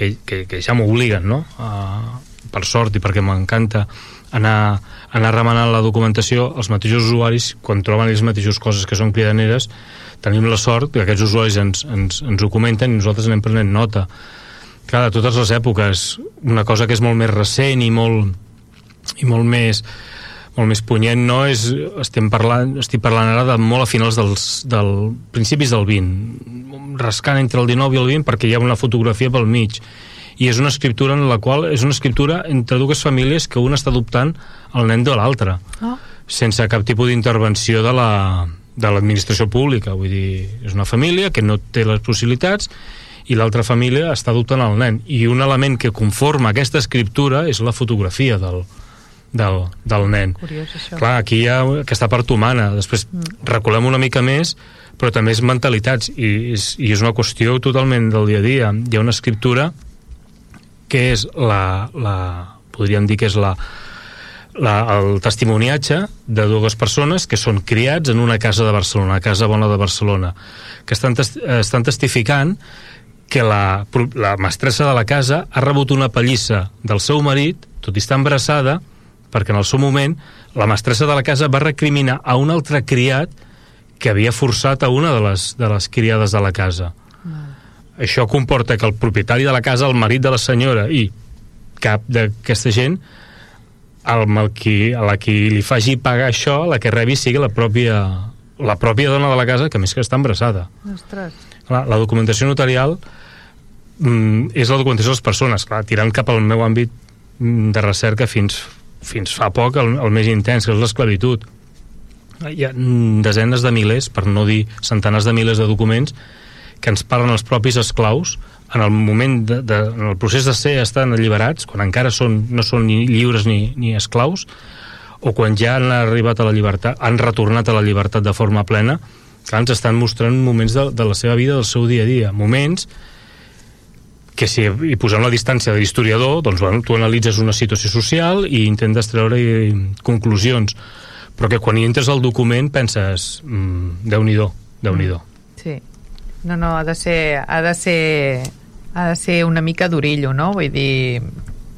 S4: que, que, que ja m'obliguen no? a, per sort i perquè m'encanta anar, anar remenant la documentació els mateixos usuaris quan troben ells mateixos coses que són cridaneres tenim la sort que aquests usuaris ens, ens, ens ho comenten i nosaltres anem prenent nota clar, de totes les èpoques una cosa que és molt més recent i molt, i molt més molt més punyent no és, estem parlant, estic parlant ara de molt a finals dels, del principis del 20 rascant entre el 19 i el 20 perquè hi ha una fotografia pel mig i és una escriptura en la qual és una escriptura entre dues famílies que una està adoptant el nen de l'altre
S1: Oh.
S4: sense cap tipus d'intervenció de la, de l'administració pública, vull dir, és una família que no té les possibilitats i l'altra família està adoptant el nen. I un element que conforma aquesta escriptura és la fotografia del, del, del nen.
S1: Curiós, això.
S4: Clar, aquí hi ha aquesta part humana. Després mm. recolem una mica més, però també és mentalitats i és, i és una qüestió totalment del dia a dia. Hi ha una escriptura que és la, la podríem dir que és la, la, el testimoniatge de dues persones que són criats en una casa de Barcelona, una casa bona de Barcelona, que estan, tes, estan testificant que la, la mestressa de la casa ha rebut una pallissa del seu marit, tot i estar embarassada, perquè en el seu moment la mestressa de la casa va recriminar a un altre criat que havia forçat a una de les, de les criades de la casa. Mm. Això comporta que el propietari de la casa, el marit de la senyora i cap d'aquesta gent, el, el qui, a la qui li faci pagar això, la que rebi sigui la pròpia, la pròpia dona de la casa, que més que està embarassada.
S1: Ostres.
S4: Clar, la documentació notarial mm, és la documentació de les persones, clar, tirant cap al meu àmbit mm, de recerca fins, fins fa poc el, el més intens, que és l'esclavitud. Hi ha desenes de milers, per no dir centenars de milers de documents que ens parlen els propis esclaus en el moment de, de, en el procés de ser estan alliberats, quan encara són, no són ni lliures ni, ni esclaus, o quan ja han arribat a la llibertat, han retornat a la llibertat de forma plena, clar, ens estan mostrant moments de, de la seva vida, del seu dia a dia, moments que si hi posem la distància de l'historiador, doncs bueno, tu analitzes una situació social i intentes treure conclusions, però que quan hi entres al document penses, mmm, Déu-n'hi-do, déu nhi déu
S1: Sí. No, no, ha de ser, ha de ser, ha de ser una mica d'orillo, no? Vull dir,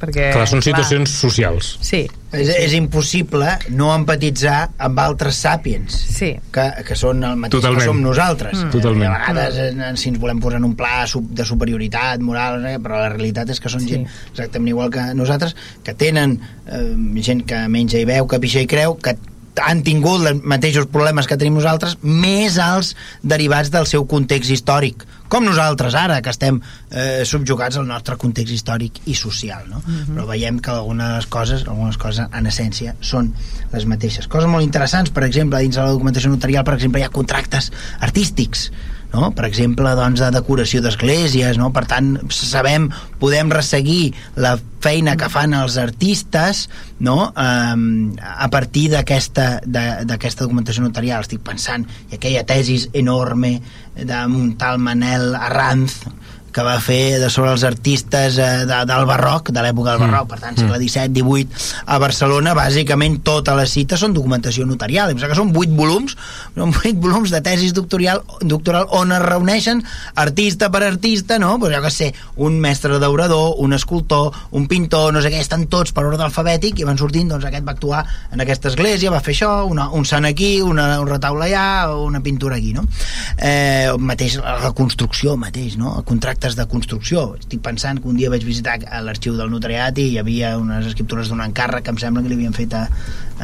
S1: perquè...
S4: Clar, són situacions clar, socials.
S1: Sí.
S3: És, és impossible no empatitzar amb altres sàpiens
S1: sí.
S3: que, que són el mateix
S4: Totalment.
S3: que som nosaltres.
S4: Mm. Totalment.
S3: I a vegades eh, si ens volem posar en un pla de superioritat moral, eh, però la realitat és que són sí. gent exactament igual que nosaltres, que tenen eh, gent que menja i veu, que pixa i creu, que han tingut els mateixos problemes que tenim nosaltres, més els derivats del seu context històric, com nosaltres ara, que estem eh, subjugats al nostre context històric i social, no? Uh
S1: Mhm.
S3: -huh. Però veiem que algunes coses, algunes coses en essència són les mateixes. Coses molt interessants, per exemple, dins de la documentació notarial, per exemple, hi ha contractes artístics, no? per exemple, doncs, de decoració d'esglésies, no? per tant, sabem, podem resseguir la feina que fan els artistes no? um, a partir d'aquesta documentació notarial. Estic pensant, i aquella tesis enorme d'un tal Manel Arranz, que va fer de sobre els artistes eh, de, del barroc, de l'època del barroc, per tant, segle XVII, XVIII, a Barcelona, bàsicament totes les cites són documentació notarial. Em sembla que són vuit volums, són vuit volums de tesis doctoral, doctoral on es reuneixen artista per artista, no? Pues jo que sé, un mestre daurador, un escultor, un pintor, no sé què, estan tots per ordre alfabètic i van sortint, doncs aquest va actuar en aquesta església, va fer això, una, un sant aquí, una, un retaule allà, una pintura aquí, no? Eh, mateix, la construcció mateix, no? El contracte actes de construcció. Estic pensant que un dia vaig visitar l'arxiu del notariat i hi havia unes escriptures d'un encàrrec que em sembla que li havien fet a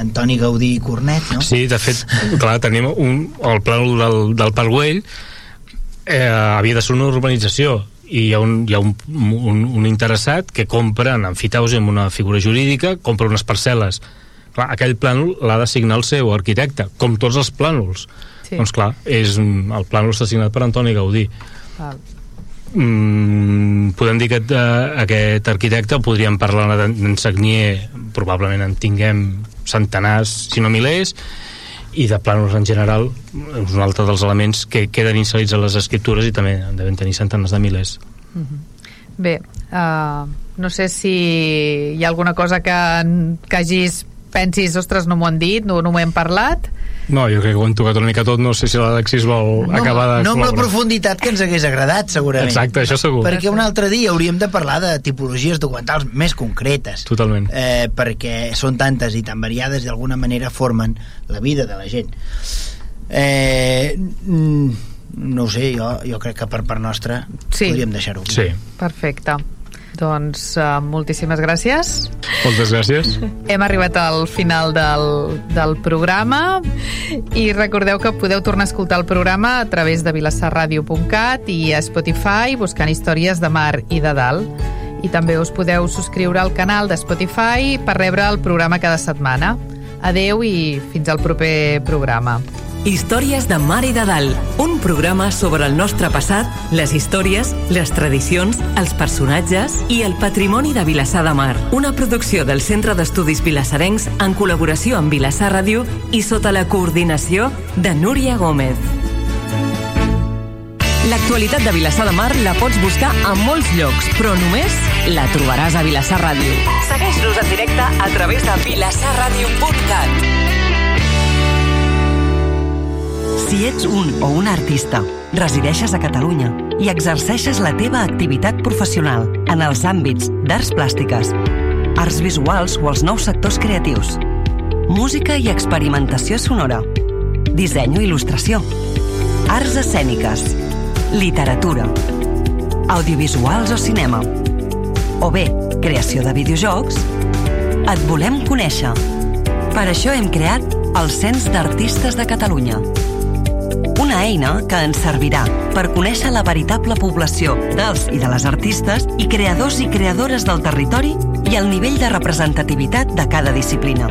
S3: Antoni Gaudí i Cornet, no?
S4: Sí, de fet, clar, tenim un, el plànol del, del Parc Güell eh, havia de ser una urbanització i hi ha un, hi ha un, un, un interessat que compra en amfitausi amb una figura jurídica, compra unes parcel·les clar, aquell plànol l'ha de signar el seu arquitecte, com tots els plànols sí. doncs clar, és, el plànol està signat per Antoni Gaudí
S1: Val
S4: mm, podem dir que uh, aquest arquitecte podríem parlar d'en Sagnier probablement en tinguem centenars si no milers i de plànols en general és un altre dels elements que queden inserits a les escriptures i també en devem tenir centenars de milers
S1: mm -hmm. Bé, uh, no sé si hi ha alguna cosa que, que hagis pensis, ostres, no m'ho han dit, no, no m'ho hem parlat
S4: no, jo crec que ho hem tocat una mica tot, no sé si l'Alexis vol
S3: no,
S4: acabar de...
S3: No amb la profunditat que ens hagués agradat, segurament.
S4: Exacte, això segur.
S3: Perquè un altre dia hauríem de parlar de tipologies documentals més concretes.
S4: Totalment.
S3: Eh, perquè són tantes i tan variades i d'alguna manera formen la vida de la gent. Eh, no ho sé, jo, jo crec que per part nostra
S1: sí.
S3: podríem deixar-ho.
S4: Sí.
S1: Perfecte. Doncs uh, moltíssimes gràcies.
S4: Moltes gràcies.
S1: Hem arribat al final del, del programa i recordeu que podeu tornar a escoltar el programa a través de vilassarradio.cat i a Spotify buscant històries de mar i de dalt. I també us podeu subscriure al canal de Spotify per rebre el programa cada setmana. Adeu i fins al proper programa.
S2: Històries de Mar i de Dalt, un programa sobre el nostre passat, les històries, les tradicions, els personatges i el patrimoni de Vilassar de Mar. Una producció del Centre d'Estudis Vilassarencs en col·laboració amb Vilassar Ràdio i sota la coordinació de Núria Gómez. L'actualitat de Vilassar de Mar la pots buscar a molts llocs, però només la trobaràs a Vilassar Ràdio. Segueix-nos en directe a través de vilassarradio.cat.
S5: Si ets un o una artista, resideixes a Catalunya i exerceixes la teva activitat professional en els àmbits d'arts plàstiques, arts visuals o els nous sectors creatius, música i experimentació sonora, disseny o il·lustració, arts escèniques, literatura, audiovisuals o cinema, o bé creació de videojocs, et volem conèixer. Per això hem creat el Cens d'Artistes de Catalunya, una eina que ens servirà per conèixer la veritable població dels i de les artistes i creadors i creadores del territori i el nivell de representativitat de cada disciplina.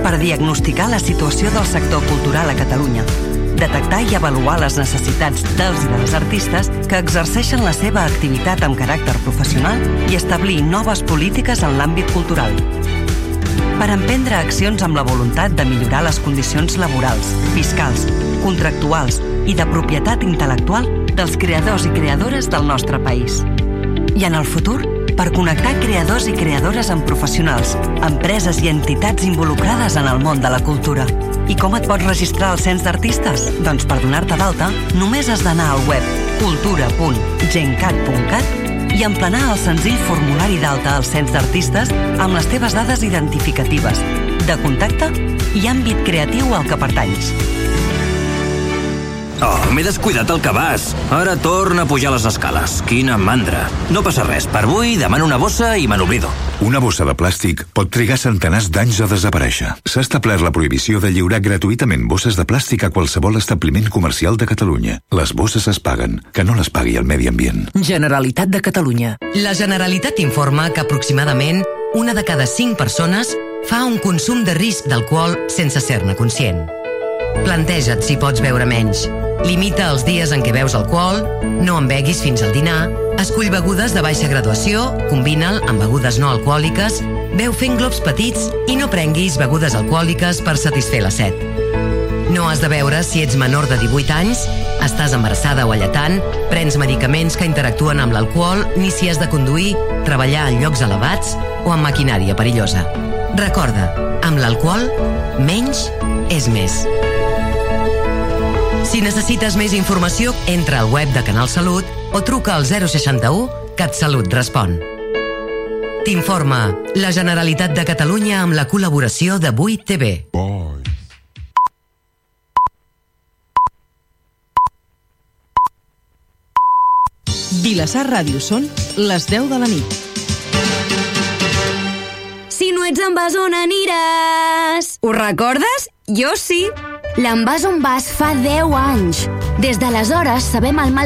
S5: Per diagnosticar la situació del sector cultural a Catalunya, detectar i avaluar les necessitats dels i de les artistes que exerceixen la seva activitat amb caràcter professional i establir noves polítiques en l'àmbit cultural per emprendre accions amb la voluntat de millorar les condicions laborals, fiscals, contractuals i de propietat intel·lectual dels creadors i creadores del nostre país. I en el futur, per connectar creadors i creadores amb professionals, empreses i entitats involucrades en el món de la cultura. I com et pots registrar al cens d'artistes? Doncs per donar-te d'alta, només has d'anar al web cultura.gencat.cat i emplenar el senzill formulari d'alta al cens d'artistes amb les teves dades identificatives, de contacte i àmbit creatiu al que pertanys.
S6: Oh, m'he descuidat el cabàs. Ara torna a pujar les escales. Quina mandra. No passa res. Per avui demano una bossa i me n'oblido.
S7: Una bossa de plàstic pot trigar centenars d'anys a desaparèixer. S'ha establert la prohibició de lliurar gratuïtament bosses de plàstic a qualsevol establiment comercial de Catalunya. Les bosses es paguen, que no les pagui el medi ambient.
S2: Generalitat de Catalunya. La Generalitat informa que aproximadament una de cada cinc persones fa un consum de risc d'alcohol sense ser-ne conscient. Planteja't si pots beure menys. Limita els dies en què beus alcohol, no en beguis fins al dinar, escull begudes de baixa graduació, combina'l amb begudes no alcohòliques, beu fent globs petits i no prenguis begudes alcohòliques per satisfer la set. No has de beure si ets menor de 18 anys, estàs embarassada o alletant, prens medicaments que interactuen amb l'alcohol, ni si has de conduir, treballar en llocs elevats o amb maquinària perillosa. Recorda, amb l'alcohol, menys és més. Si necessites més informació, entra al web de Canal Salut o truca al 061 CatSalut respon. T'informa la Generalitat de Catalunya amb la col·laboració de 8TV.
S7: Boy.
S8: Vilassar Ràdio són les 10 de la nit.
S9: Si no ets en vas, on aniràs? Ho recordes? Jo sí.
S10: L'envàs on vas fa 10 anys. Des d'aleshores sabem el mal